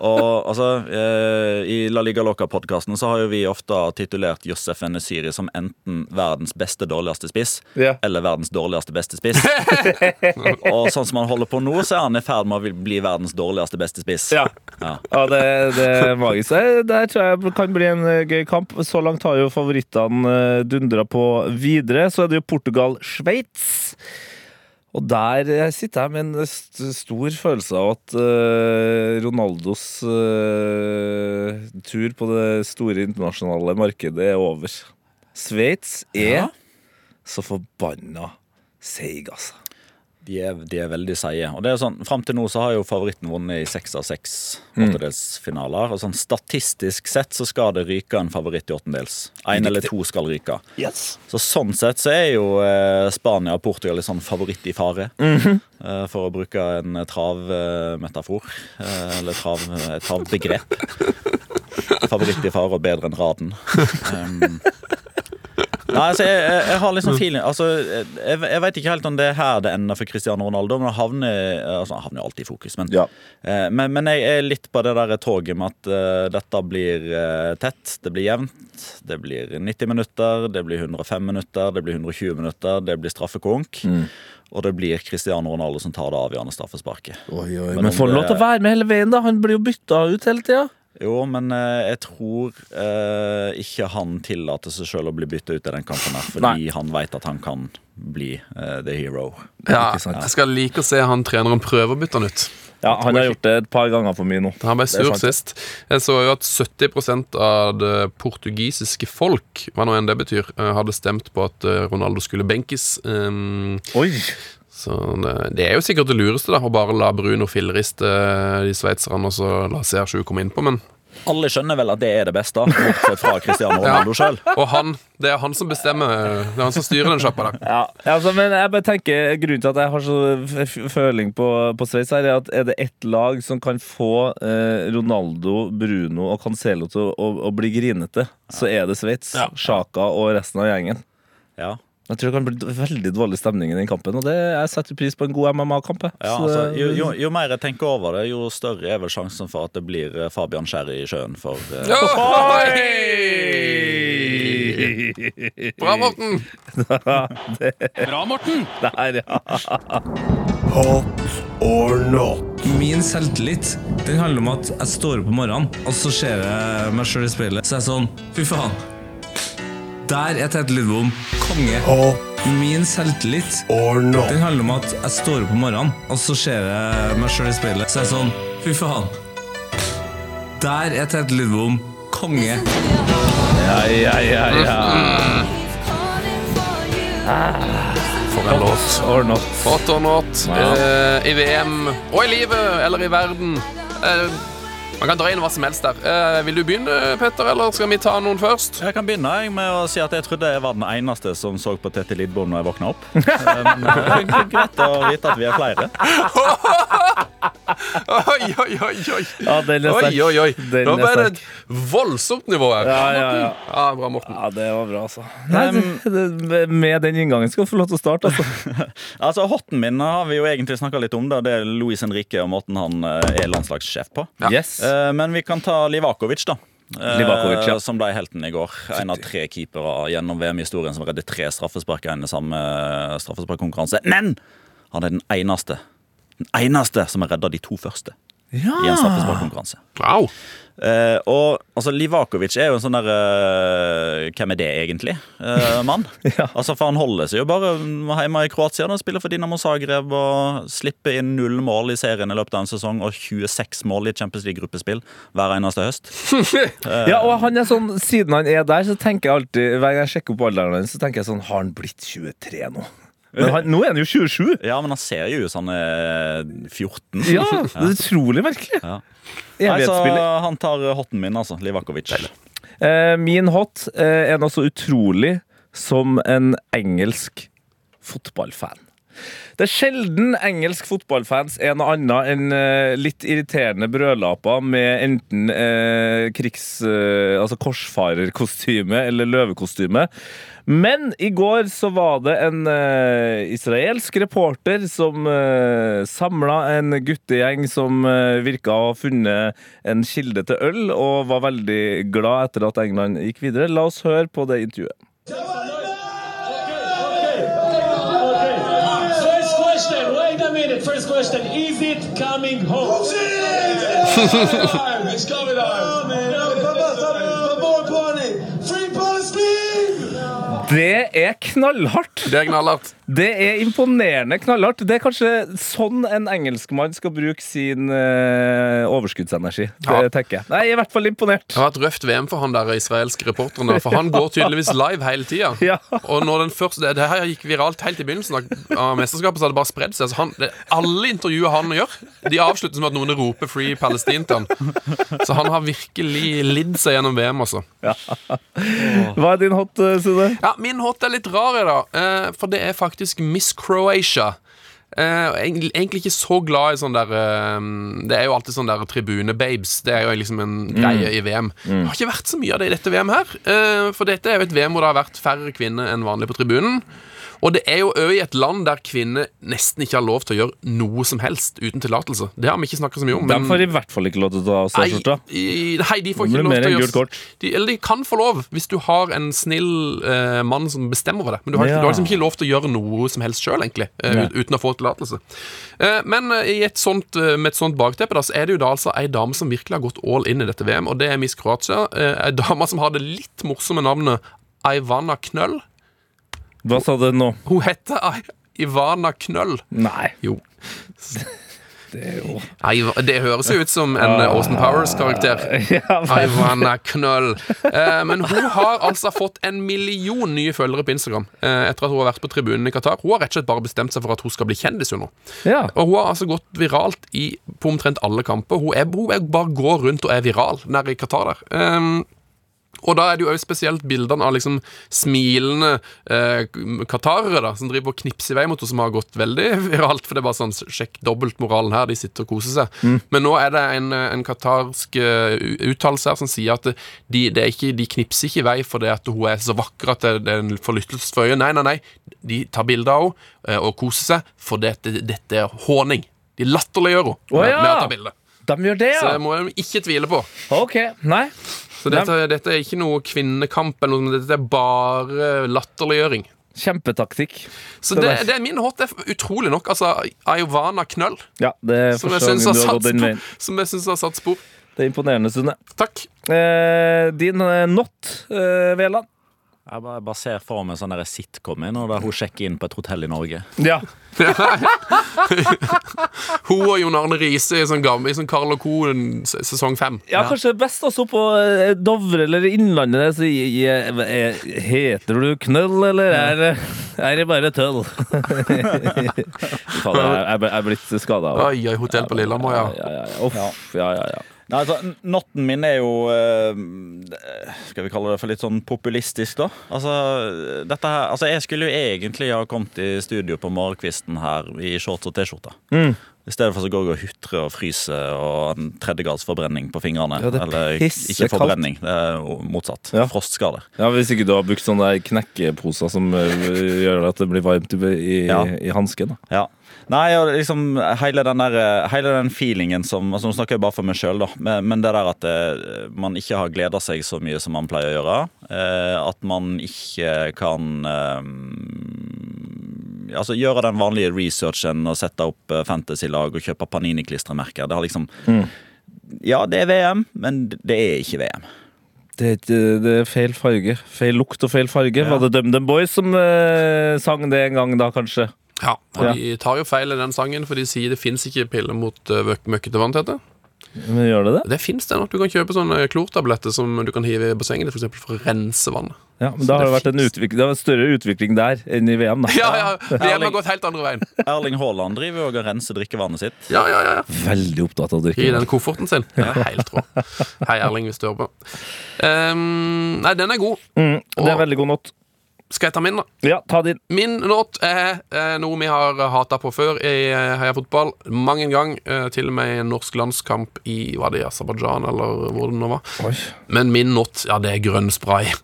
Og altså, eh, I La Liga Loca-podkasten så har jo vi ofte titulert Josef Enesiri som enten verdens beste dårligste spiss yeah. eller verdens dårligste beste spiss. og sånn som han holder på nå, så er han i ferd med å bli verdens dårligste beste spiss. Ja. Ja. Ja, det, det er magisk. Det Der tror jeg kan bli en eh, gøy kamp. Så langt har jo favorittene eh, dundra på videre. Så er det jo Portugal-Sveits. Og der sitter jeg med en st stor følelse av at uh, Ronaldos uh, tur på det store internasjonale markedet er over. Sveits er Ja. så forbanna seig, altså. De er, de er veldig seige. Og det er sånn, Fram til nå så har jo favoritten vunnet i seks av seks åttendelsfinaler. Og sånn Statistisk sett så skal det ryke en favoritt i åttendels. Én eller to skal ryke. Så Sånn sett så er jo eh, Spania og Portugal litt sånn favoritt i fare. eh, for å bruke en travmetafor. Eh, eller trav, et travbegrep. Favoritt i fare og bedre enn raden. Um, Nei, altså, jeg, jeg, jeg har liksom feeling altså, Jeg, jeg vet ikke helt om det er her det ender for Cristiano Ronaldo. Men han havner, altså, han havner jo alltid i fokus. Men, Ja. eh, men, men jeg er litt på det der toget med at uh, dette blir uh, tett. Det blir jevnt. Det blir 90 minutter, det blir 105 minutter, det blir 120 minutter, det blir straffekonk. Og det blir Cristiano Ronaldo som tar det avgjørende straffesparket. Oi, oi, Men men får han lov til å være med hele veien, da? Han blir jo bytta ut hele tida. Jo, men eh, jeg tror eh, ikke han tillater seg sjøl å bli bytta ut i den kampen her, fordi Nei. han veit at han kan bli eh, the hero. Ja, jeg skal like å se han treneren prøve å bytte han ut. Ja, han har gjort det et par ganger for mye nå. Han ble sur sist. Jeg så jo at 70% av det portugisiske folk, hva nå enn det betyr, eh, hadde stemt på at eh, Ronaldo skulle benkes. Um, Oi! Så det, det er jo sikkert det lureste, da, å bare la Bruno filleriste eh, de sveitserne og så la CR7 komme innpå, men Alle skjønner vel at det er det beste, bortsett fra Cristiano Ronaldo sjøl. Og han, det er han som bestemmer. Det er han som styrer den sjappa da Ja, altså, men jeg bare tenker Grunnen til at jeg har så føling på, på Sveits, her, er at er det ett lag som kan få eh, Ronaldo, Bruno og Cancelo til å, å, å bli grinete, så er det Sveits. Sjaka og resten av gjengen. Ja. Jeg tror det kan bli veldig dårlig stemning i den kampen, og det, jeg setter pris på en god MMA-kamp. Ja, altså, jo, jo, jo mer jeg tenker over det, jo større er vel sjansen for at det blir eh, Fabian Skjær i sjøen for uh... Oi! Bra, Morten! Bra, Morten! Der, ja. Hot or not? Min selvtillit den handler om at jeg står opp om morgenen, og så ser jeg meg sjøl i speilet. Så er jeg sånn Fy faen. Der er Tete Lidbom konge. Og Min selvtillit or not? Den handler om at jeg står opp om morgenen, og så ser jeg meg sjøl i speilet. Så er jeg sånn Fy faen. Der er Tete Lidbom konge. Ja, ja, ja, ja. For en låt. Or not. Hot or not. Ja. Eh, I VM og i livet eller i verden. Eh, man kan dra inn hva som helst der. Eh, vil du begynne, Petter, eller skal vi ta noen først? Jeg kan begynne jeg, med å si at jeg trodde jeg var den eneste som så på Tete Lidbom når jeg våkna opp. Eh, Men det er greit å vite at vi er flere. Oi, oi, oi, oi. Ja, den er Oi, sterk. oi, oi. Den Nå ble det et voldsomt nivå her. Ja, ja, ja. Ja, bra, Morten. Ja, det var bra, altså. Nei, det, det, med den inngangen skal du få lov til å starte, altså. Altså, Hotten min har vi jo egentlig snakka litt om. Da. Det er Louis Henrique og måten han eh, er landslagssjef på. Ja. Yes. Eh, Men vi kan ta Livakovic, da. Eh, Livakovic, ja. Som ble helten i går. En av tre keepere gjennom VM-historien som reddet tre straffespark i en samme straffesparkkonkurranse. Men han er den eneste Den eneste som har redda de to første i en straffesparkkonkurranse. Wow. Uh, og altså, Livakovic er jo en sånn der uh, Hvem er det egentlig? Uh, mann. altså, for Han holder seg jo bare hjemme i Kroatia. og spiller for Dinamo Zagreb og slipper inn null mål i serien i løpet av en sesong og 26 mål i Champions League-gruppespill hver eneste høst. Ja, og han er sånn, Siden han er der, så tenker jeg alltid Hver gang jeg sjekker opp alderen hans, så tenker jeg sånn Har han blitt 23 nå? Men han, nå er han jo 27! Ja, men han ser jo ut som han er 14. Ja, det er utrolig merkelig. Ja. Nei, så han tar hotten min, altså. Livakovic. Eh, min hot eh, er noe så utrolig som en engelsk fotballfan. Det er sjelden engelsk fotballfans er noe annet enn eh, litt irriterende brødlaper med enten eh, krigs... Eh, altså korsfarerkostyme eller løvekostyme. Men i går så var det en eh, israelsk reporter som eh, samla en guttegjeng som eh, virka å ha funnet en kilde til øl, og var veldig glad etter at England gikk videre. La oss høre på det intervjuet. first question. Is it coming home? it's coming home. It's coming home. Det er knallhardt! Det er knallhardt. Det er imponerende knallhardt. Det er kanskje sånn en engelskmann skal bruke sin uh, overskuddsenergi. Det Ja. tenker jeg. Nei, jeg er i hvert fall imponert. Det har vært røft VM for han der israelske reporteren. For han går tydeligvis live hele tida. Ja. Og når den første, det, det her gikk viralt helt i begynnelsen av, mesterskapet, så hadde det bare spredd seg. Så han, det, alle intervjuer han gjør, de avsluttes med at noen roper 'Free Palestine' til han. Så han har virkelig lidd seg gjennom VM, altså. Hva er din hot, eh, Sune? Ja, Min hot er litt rar i dag, eh, for det er faktisk Miss Croatia. Eh, egentlig, ikke så glad i sånn der eh, Det er jo alltid sånn der tribune-babes. Det er jo liksom en greie i VM. Det har ikke vært så mye av det i dette VM her. Eh, for dette er jo et VM hvor det har vært færre kvinner enn vanlig på tribunen. Og det er jo òg i et land der kvinner nesten ikke har lov til å gjøre noe som helst uten tillatelse. Det har vi ikke snakka så mye om. De får i hvert fall ikke lov til å ta av seg skjorta. nei, de får ikke lov til å gjøre de, Eller de kan få lov, hvis du har en snill uh, mann som bestemmer over det. Men du har, Ja. du har liksom ikke lov til å gjøre noe som helst sjøl, egentlig. uh, ja. uten å få tillatelse. Uh, men i et sånt, med et sånt bakteppe da, så er det jo da altså ei dame som virkelig har gått all in i dette VM, og det er Miss Kroatia. Ei dame som har det litt morsomme navnet Ivana Knøll. Hva sa du nå? Hun heter Ivana Knøll. Nei. Jo. Det jo det høres jo ut som en eh, Austin Powers-karakter. ja, men- Ivana Knøll. Eh, men hun har altså fått en million nye følgere på Instagram eh, etter at hun har vært på tribunen i Qatar. Hun har rett og slett bare bestemt seg for at hun skal bli kjendis hun nå. ja. Og hun har altså gått viralt i, på omtrent alle kamper. Hun, er, hun er bare går rundt og er viral nede i Qatar der. Um, og da er det jo også spesielt bildene av liksom smilende eh, qatarere da, som driver og knipser i vei mot henne, som har gått veldig viralt. For det er bare sånn sjekk dobbeltmoralen her, de sitter og koser seg. Men nå er det en, en qatarsk uh, uttalelse her som sier at de, det ikke, de knipser ikke i vei fordi at hun er så vakker at det, det er en forlyttelse for øyet. Nei, nei, nei. De tar bilder av henne eh, og koser seg, for dette, dette er håning. De latterliggjør henne Å, med, ja. med å ta bilde. De gjør det, Så det må de ikke tvile på. OK. Nei. Så dette, dette er ikke noe kvinnekamp, eller noe, dette er bare latterliggjøring. Kjempetaktikk. Så Det det, er min hot, er utrolig nok. Altså, Ayovana Knøll, Ja, det som jeg syns har, satt spor- som jeg synes har satt spor. Det er imponerende, Sune. Takk. Eh, din eh, not, eh, Veland? Jeg bare, bare ser for meg sånn sitcom og der hun sjekker inn på et hotell i Norge. Ja. Hun og Jon Arne Riise i sånn gammel, i sånn Karl og Co. en s- sesong fem. Ja, kanskje best også på eh, Dovre eller Innlandet. Så jeg, jeg, heter du Knøll, eller er, det- er det bare tøll? Jeg, er blitt skada. Hotell på Lillehammer, ja. Ja, ja, ja. Nei, altså, Notten min er jo eh, Skal vi kalle det for litt sånn populistisk, da? Altså, dette her, altså Jeg skulle jo egentlig ha kommet i studio på morgenkvisten her i shorts og T-skjorte. Mm. I stedet for så går jeg og hutrer og fryser og en tredjegradsforbrenning på fingrene. Ja, det er Eller ikke forbrenning, det er motsatt. Ja. Frostskader. Ja, Hvis ikke du har brukt sånne knekkeposer som eh, gjør at det blir varmt i, i, Ja. i hansken. Ja. Nei, og liksom hele den, der, hele den feelingen som altså Nå snakker jeg bare for meg sjøl, da. Men, men det der at eh, man ikke har gleda seg så mye som man pleier å gjøre. Eh, at man ikke kan eh, Altså gjøre den vanlige researchen og sette opp eh, fantasy-lag og kjøpe Panini-klistremerker. Det har liksom Ja, det er VM, men det er ikke VM. Det er, ikke, det er feil farge. Feil lukt og feil farge. Ja. Var det DumDum Boys som eh, sang det en gang da, kanskje? Ja, og Ja. De tar jo feil i den sangen, for de sier det fins ikke piller mot uh, møkkete vanntette. Men gjør det det? Det fins det nok. Du kan kjøpe sånne klortabletter som du kan hive i bassenget for, eksempel, for å rense vannet. Ja, men Da har det det vært en utvikling, det har vært større utvikling der enn i VM. da Ja, ja, VM har gått helt andre veien. Erling Haaland driver jo og renser drikkevannet sitt. Ja, ja, ja. Veldig opptatt av å drikke. I den kofferten sin. Det er helt rå. Hei, Erling, hvis du hører på. Um, nei, den er god. Mm, det er veldig god not. Skal jeg ta min, da? Ja, ta din. Min not er eh, noe vi har hata på før i eh, Heia Fotball. Mang en gang. Eh, til og med i en norsk landskamp i var det Aserbajdsjan, eller hvor det nå var. Oi. Men min not, ja, det er grønn spray.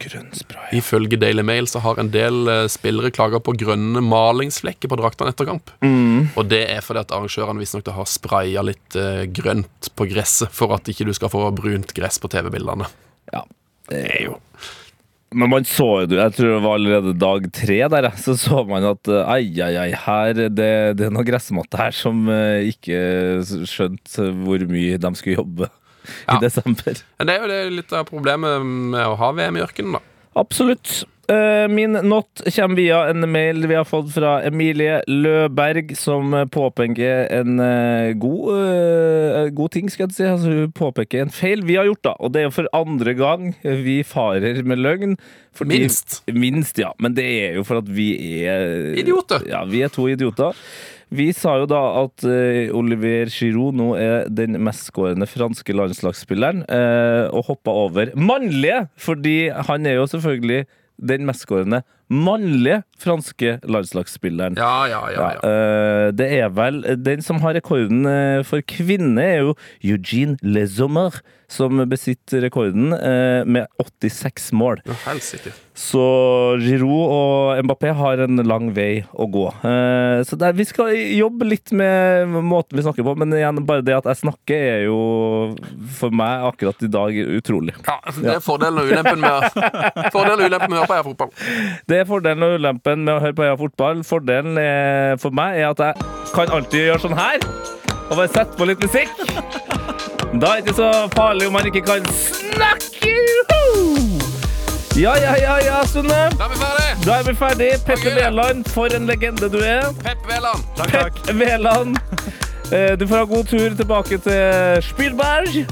Grønn spray. Ifølge Daily Mail så har en del eh, spillere klaga på grønne malingsflekker på draktene etter kamp. Mm. Og det er fordi at arrangørene visstnok har spraya litt eh, grønt på gresset for at ikke du skal få brunt gress på TV-bildene. Ja, det er jo Men man så jo jeg tror det var allerede dag tre der, så så man at ei, ai, ai, ai, her, det, det er noe gressmatte her som eh, ikke skjønte hvor mye de skulle jobbe Ja. i desember. Men det er jo det litt av problemet med å ha VM i ørkenen, da. Absolutt. Eh, Min not kommer via en mail vi har fått fra Emilie Løberg, som påpeker en eh, god, eh, god ting, skal jeg si. Altså, hun påpeker en feil vi har gjort, da. Og det er jo for andre gang vi farer med løgn. fordi- Minst. Minst, ja. Men det er jo for at vi er Idioter. Ja, vi er to idioter. Vi sa jo da at uh, Olivier Giroud nå er den mestskårende franske landslagsspilleren, uh, og hoppa over mannlige, fordi han er jo selvfølgelig den mestskårende mannlige franske landslagsspilleren. Ja, ja, ja. ja. eh, det er vel Den som har rekorden eh, for kvinne, er jo Eugene Lesommer, som besitter rekorden eh, med 86 mål. Ja, Helsike. Så Giroud og Mbappé har en lang vei å gå. Så der, vi skal jobbe litt med måten vi snakker på, men igjen, bare det at jeg snakker, er jo for meg akkurat i dag utrolig. Ja, altså, Det er fordelen og ulempen med, fordelen og ulempen med å høre på her Fotball. Det er fordelen og ulempen med å høre på Heia Fotball. Fordelen er, for meg er at jeg kan alltid gjøre sånn her, og bare sette på litt musikk. Da er det ikke så farlig om man ikke kan snakke! Ja, ja, ja, ja, Sunne. Da er vi ferdig. Da er vi ferdig. Petter Veland, for en legende du er. Pepp Veland. Pepp Veland. Eh, Du får ha god tur tilbake til Spielberg.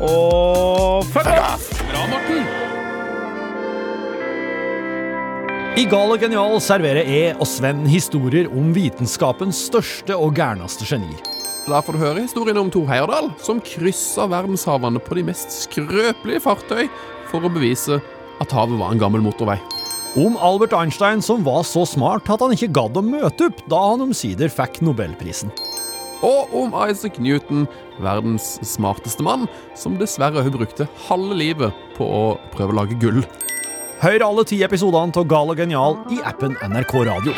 Og fuck off! Bra, Morten. I Gal og genial serverer jeg og Sven historier om vitenskapens største og gærneste genier. Da får du høre historien om Thor Heyerdahl, som kryssa verdenshavene på de mest skrøpelige fartøy for å bevise at havet var en gammel motorvei. Om Albert Einstein som var så smart at han ikke gadd å møte opp da han omsider fikk nobelprisen. Og om Isaac Newton, verdens smarteste mann, som dessverre hun brukte halve livet på å prøve å lage gull. Hør alle ti episodene av Gal og genial i appen NRK Radio.